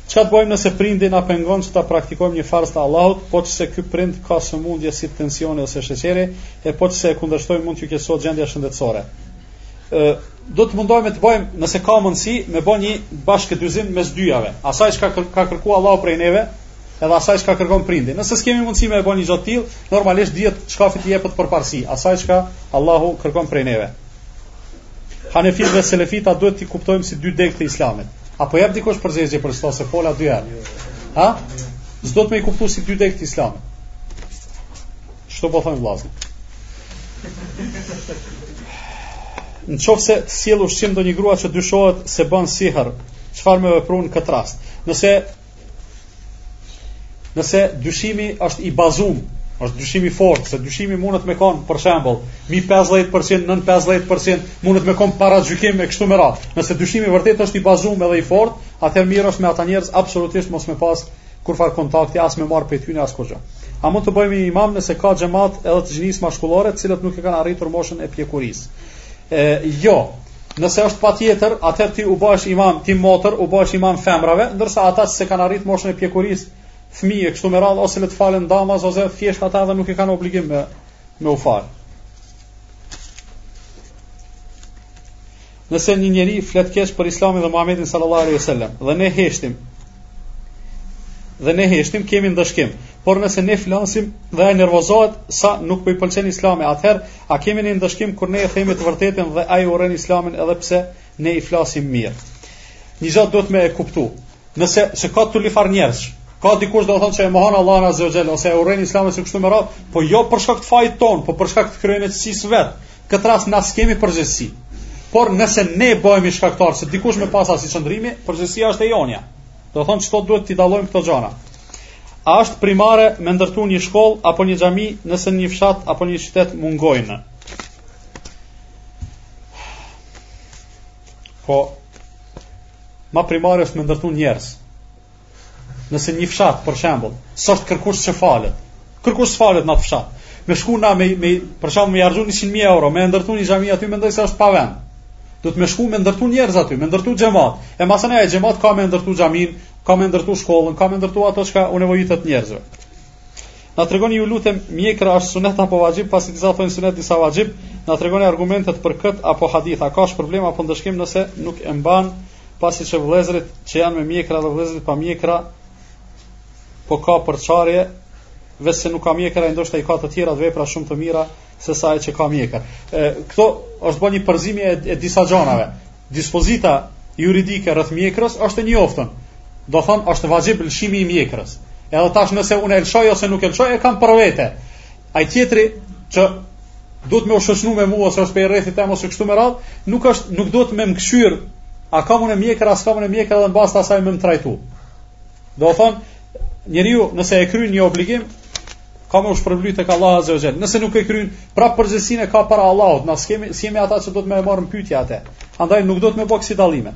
Çka të bëjmë nëse prindi na pengon që ta praktikojmë një farz të Allahut, ose ky prind ka sëmundje si tensioni ose sheqeri, e po që se e kundërshtojmë mund t'iu keqësohet gjendja shëndetësore. Ë do të mundohemi të bëjmë nëse ka mundësi me bo një bashkëdyzim mes dyjave. Asaj që ka kërkuar Allahu prej neve, edhe asaj që kërkon prindi. Nëse s'kemi mundësi me bo një gjë të tillë, normalisht dihet çkafit i jepet përparësi, asaj që Allahu kërkon prej neve. Hanefit dhe Selefit a duhet t'i kuptojmë si dy degë të Islamit. A po jep dikush përgjigje për këtë se fola dy herë. Ha? S'do me i kuptu si dy degë të Islamit. Kshtu po thonë vëllazërit? Në qofë se të sjellë ushqim ndonjë grua që dyshohet se bën sihr, çfarë me vepru në këtë rast? Nëse, nëse dyshimi është i bazum, është dyshim i fortë, se dyshimi mundet me konë, për shembull, mi 50%, nën 50%, mundet me konë paragjykim e kështu me radhë. Nëse dyshimi vërtet është i bazum edhe i fort, atëherë mirë është me ata njerëz absolutisht mos me pasë kurrfarë kontakti as me marr prej tyne as kurgja. a mund të bëhemi imam nëse ka xhemat edhe të gjinisë mashkullore të cilët nuk e kanë arritur moshën e pjekurisë e jo nëse është patjetër atëherë ti u bësh imam ti motër u bësh imam femrave ndërsa ata që s'e kanë arritur moshën e pjekurisë fëmijë kështu me radhë ose le të falen damas ose thjesht ata edhe nuk e kanë obligim me me u fal Nëse një njeri flet keq për Islamin dhe Muhamedit sallallahu alaihi wasallam dhe ne heshtim dhe ne heshtim kemi ndëshkim, por nëse ne flasim dhe ai nervozohet se nuk po i pëlqen Islami, atëherë a kemi ne ndëshkim kur ne e themi të vërtetën dhe ai urren Islamin edhe pse ne i flasim mirë. Një gjë duhet me e kuptu. Nëse se ka lloj-farë njerëz, ka dikush do të thonë se e mohon Allahun azza wa jall ose e urren Islamin e kështu me radhë, po jo për shkak të fajit tonë, po për shkak të kryenësisë vet. Këtë rast na s'kemi përgjegjësi. Por nëse ne bëhemi shkaktar se dikush me pas asi qëndrimi, përgjegjësia është e jonja. Do thonë që duhet t'i dallojmë këto gjana. A është primare me ndërtu një shkollë apo një xhami nëse një fshat apo një qytet mungojnë? Po ma primare është me ndërtu njerëz. Nëse një fshat, për shembull, s'është kërkush që falet. Kërkush s'falet në atë fshat. Me shku na me me për shembull me harxhu 100.000 euro, me ndërtu një xhami aty mendoj se është pa vend. Duhet me shku me ndërtu njerëz aty, me ndërtu xhamat. E masanej xhemati ka me ndërtu xhamin, ka me ndërtu shkollën, ka me ndërtu ato çka u nevojitet njerëzve. Na tregoni ju lutem mjekra është sunet apo vaxhib, pasi disa thonë sunet disa vaxhib, na tregoni argumentet për kët apo hadith, a ka shpërblem apo ndëshkim nëse nuk e mban pasi që vëllezërit që janë me mjekra dhe vëllezërit pa mjekra po ka përçarje veç se nuk ka mjekër ai ndoshta i ka të tjerat vepra shumë të mira se sa ai që ka mjekër. Ë këtu është bo një përzimje e, e disa gjanave. Dispozita juridike rreth mjekrës është e njoftun. Do thon është vaxhib lëshimi i mjekrës. Edhe tash nëse unë e lëshoj ose nuk e lëshoj e kam për vete. Ai tjetri që duhet me u shoqënu me mua ose është prej rrethit tem ose kështu me radh, nuk është nuk duhet me mkëshyr a kam unë mjekër a s'kam unë mjekër dhe në bazë të asaj me më trajtu. Do thon njeriu nëse e kryen një obligim ka me u shpërbly tek Allahu azza wa Nëse nuk e kryen, prap përgjegjësinë e ka para Allahut, na s'kemi s'jemi ata që do ta marrim n'pyetje atë. Andaj nuk duhet me bë ksi dallime.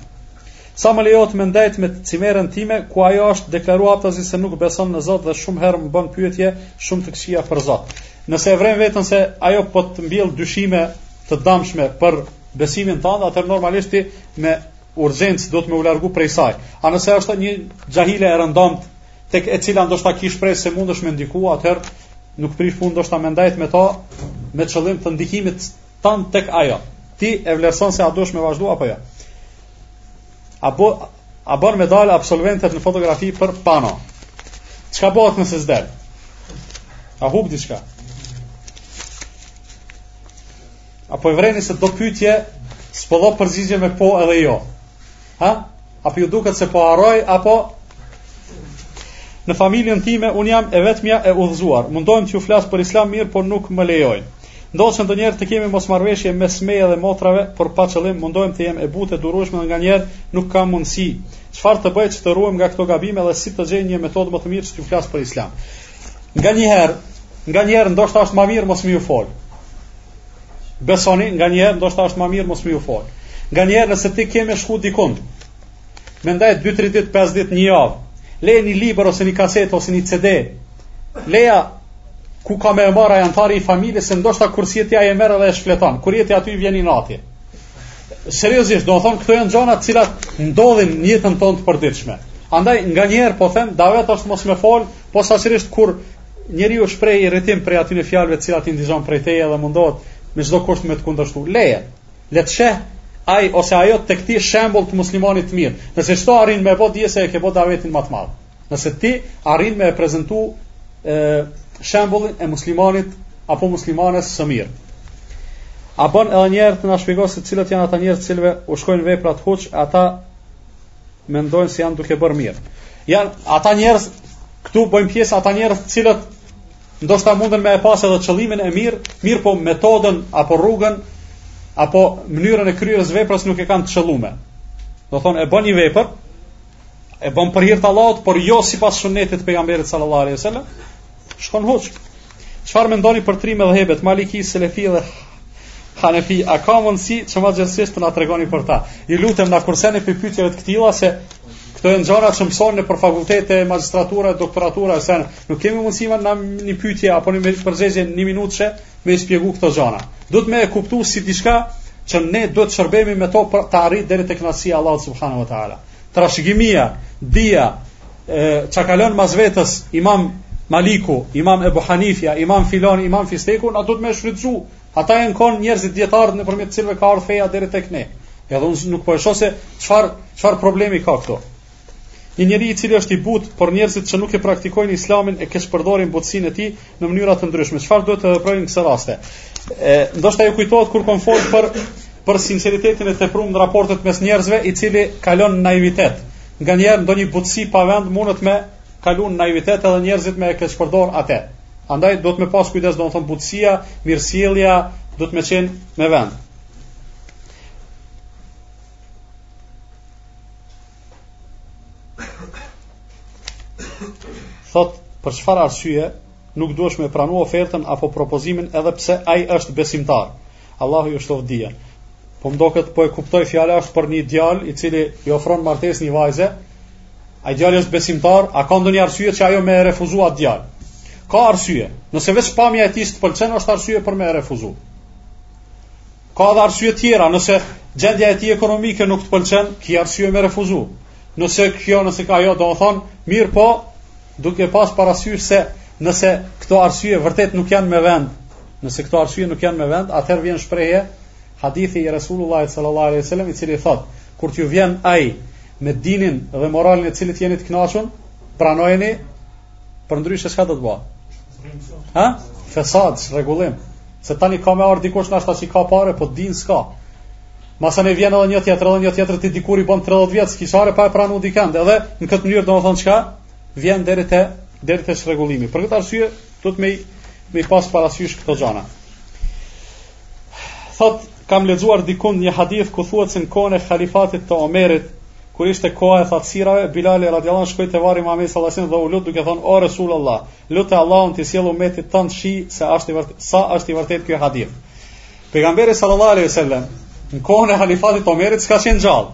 Sa më lejohet me ndejt me cimeren time ku ajo është deklaru haptazi se nuk beson në Zot dhe shumë herë më bën pyetje shumë të këqija për Zot. Nëse e vren veten se ajo po të mbjell dyshime të dëmshme për besimin tënd, atëherë normalisht ti me urgjencë duhet me u largu prej saj. A nëse është një xahile e rëndomt tek e cila ndoshta ki shpresë se mundesh me ndiku, atëherë nuk prish punë ndoshta me ndejt me ta me qëllim të ndikimit tand tek ajo. Ti e vlerëson se a dush me vazhdu apo jo. Ja. A bo a bën me dal absolventet në fotografi për pano. Çka bëhet nëse s'del? A hup diçka? Apo e vreni se do pyetje s'po do përgjigje me po edhe jo. Ha? Apo ju duket se po harroj apo në familjen time un jam e vetmja e udhëzuar. Mundohem t'ju flas për Islam mirë, por nuk më lejojnë. Ndodh që ndonjëherë të kemi mosmarrëveshje mes meje dhe motrave, por pa qëllim, mundohem të jem e butë, e durueshme dhe nganjëherë nuk kam mundësi. Çfarë të bëj që të ruhem nga këto gabime dhe si të gjej një metodë më të mirë që t'ju flas për Islam? Nganjëherë, nganjëherë ndoshta është më mirë mos me ju fol. Besoni, nganjëherë ndoshta është më mirë mos me ju fol. Nganjëherë nëse ti ke me shku dikund, me ndejt 2-3 ditë, 5 ditë, një javë, leja një libër ose një kasetë ose një CD, Leje ku ka me e marrë ai anëtari i familjes, se ndoshta kur s'je ti ai e merr dhe e shfleton, kur je ti aty i vjen inati. Seriosisht, domethënë, këto janë gjanat të cilat ndodhin në jetën tonë të përditshme. Andaj, nganjëherë, po them, davet është mos me folë, posaçërisht kur njeri shpreh irritim prej atyne fjalëve të cilat i dëgjon prej teje dhe mundohet me çdo kusht me të kundërshtu. Leje, le të sheh ai ose ajo tek ti shembull të muslimanit të mirë. Nëse këto arrin me bë dije se e ke bë davetin më të madh. Nëse ti arrin me e prezentu ë, shembullin e muslimanit apo muslimanes së mirë. A bën edhe një herë të na shpjegosh se cilët janë ata njerëz të cilëve u shkojnë veprat huq, ata mendojnë se janë duke bërë mirë. Janë ata njerëz, këtu bëjnë pjesë ata njerëz të cilët ndoshta mundën me e pasë edhe qëllimin e mirë, mirëpo metodën apo rrugën apo mënyrën e kryerjes së veprës nuk e kanë të qëlluar. Domethënë e bën një vepër, e bën për hir të Allahut, por jo sipas sunetit të pejgamberit sallallahu alaihi wasallam, shkon huq. Çfarë mendoni për tri medhhebet Maliki, Selefi dhe Hanefi, a ka mundësi që më gjerësisht të na tregoni për ta? Ju lutem na kurseni prej pyetjeve të këtilla se këto janë gjëra që mësohen nëpër fakultete, magjistratura, doktoratura, se nuk kemi mundësi me na një pyetje apo një përgjigje në një minutë me i shpjegu këto gjana. Duhet me e kuptu si diçka që ne duhet të shërbehemi me to për të arrit deri te kënaqësia e Allahut subhanehu wa ta'ala. Trashëgimia, dija, që ka lon mas vetës imam Maliku, imam Ebu Hanifja, imam Filoni, imam Fisteku, na duhet me shfrytëzu. Ata jon konë njerëzit dijetarët nëpërmjet të cilëve ka ardhë feja deri tek ne. Edhe unë nuk po e shoh se çfarë, çfarë problemi ka këtu. Një njeri i cili është i butë, por njerëzit që nuk e praktikojnë Islamin e keqpërdorin butësinë e tij në mënyra të ndryshme. Çfarë duhet të veprojë në kësi raste? Ë, ndoshta ju kujtohet kur kam folur për për sinqeritetin e tepruar në raportet mes njerëzve, i cili kalon në naivitet. Nganjëherë ndonjë butësi pa vend mundet me kalon në naivitet edhe njerëzit me e keqpërdor atë. Andaj duhet me pas kujdes, domethënë butësia, mirësjellja duhet me qenë me vend. Thot, për çfarë arsye nuk duhesh me e pranu ofertën apo propozimin edhe pse ai është besimtar. Allahu ju shtoftë dijen. Po m'doket po e kuptoj fjala është për një djalë i cili i ofron martesë një vajze. Ai djali është besimtar, a ka ndonjë arsye që ajo me e refuzu atë djalë? Ka arsye. Nëse veç pamja e tij s'të pëlqen, është arsye për me e refuzu. Ka dhe arsye tjera, nëse gjendja e tij ekonomike nuk të pëlqen, ki arsye me refuzu. Nëse kjo, nëse ka jo, do më thonë, mirë po, duke pas parasysh se nëse këto arsye vërtet nuk janë me vend, nëse këto arsye nuk janë me vend, atëherë vjen shprehje hadithi i Resulullah sallallahu alaihi wasallam i cili thot, kur t'ju vjen ai me dinin dhe moralin e cilit jeni të kënaqur, pranojeni, për ndryshe çka do të bëhet? Ha? Fesad, rregullim. Se tani ka me ardhë dikush nashta si ka pare, po din s'ka. Masane vjen edhe një tjetër, edhe një tjetër ti dikur i bën 30 vjet, ki qare pa e pranu dikënd. Edhe në këtë mënyrë domethënë çka vjen deri te deri te çrregullimi. Për këtë arsye duhet me pas parasysh këto gjana. Thot kam lexuar diku një hadith ku thuhet se në kohën e halifatit të Omerit, kur ishte koha e thatësirave, Bilal radiallahu anhu shkoi te varri i Muhamedit sallallahu alaihi wasallam dhe u lut duke thënë o Resulullah, lute Allahun t'i sjell umetit tënd shi se është i vërtet sa është i vërtet ky hadith. Pejgamberi sallallahu alaihi wasallam në kohën e halifatit Omerit s'ka qenë gjallë.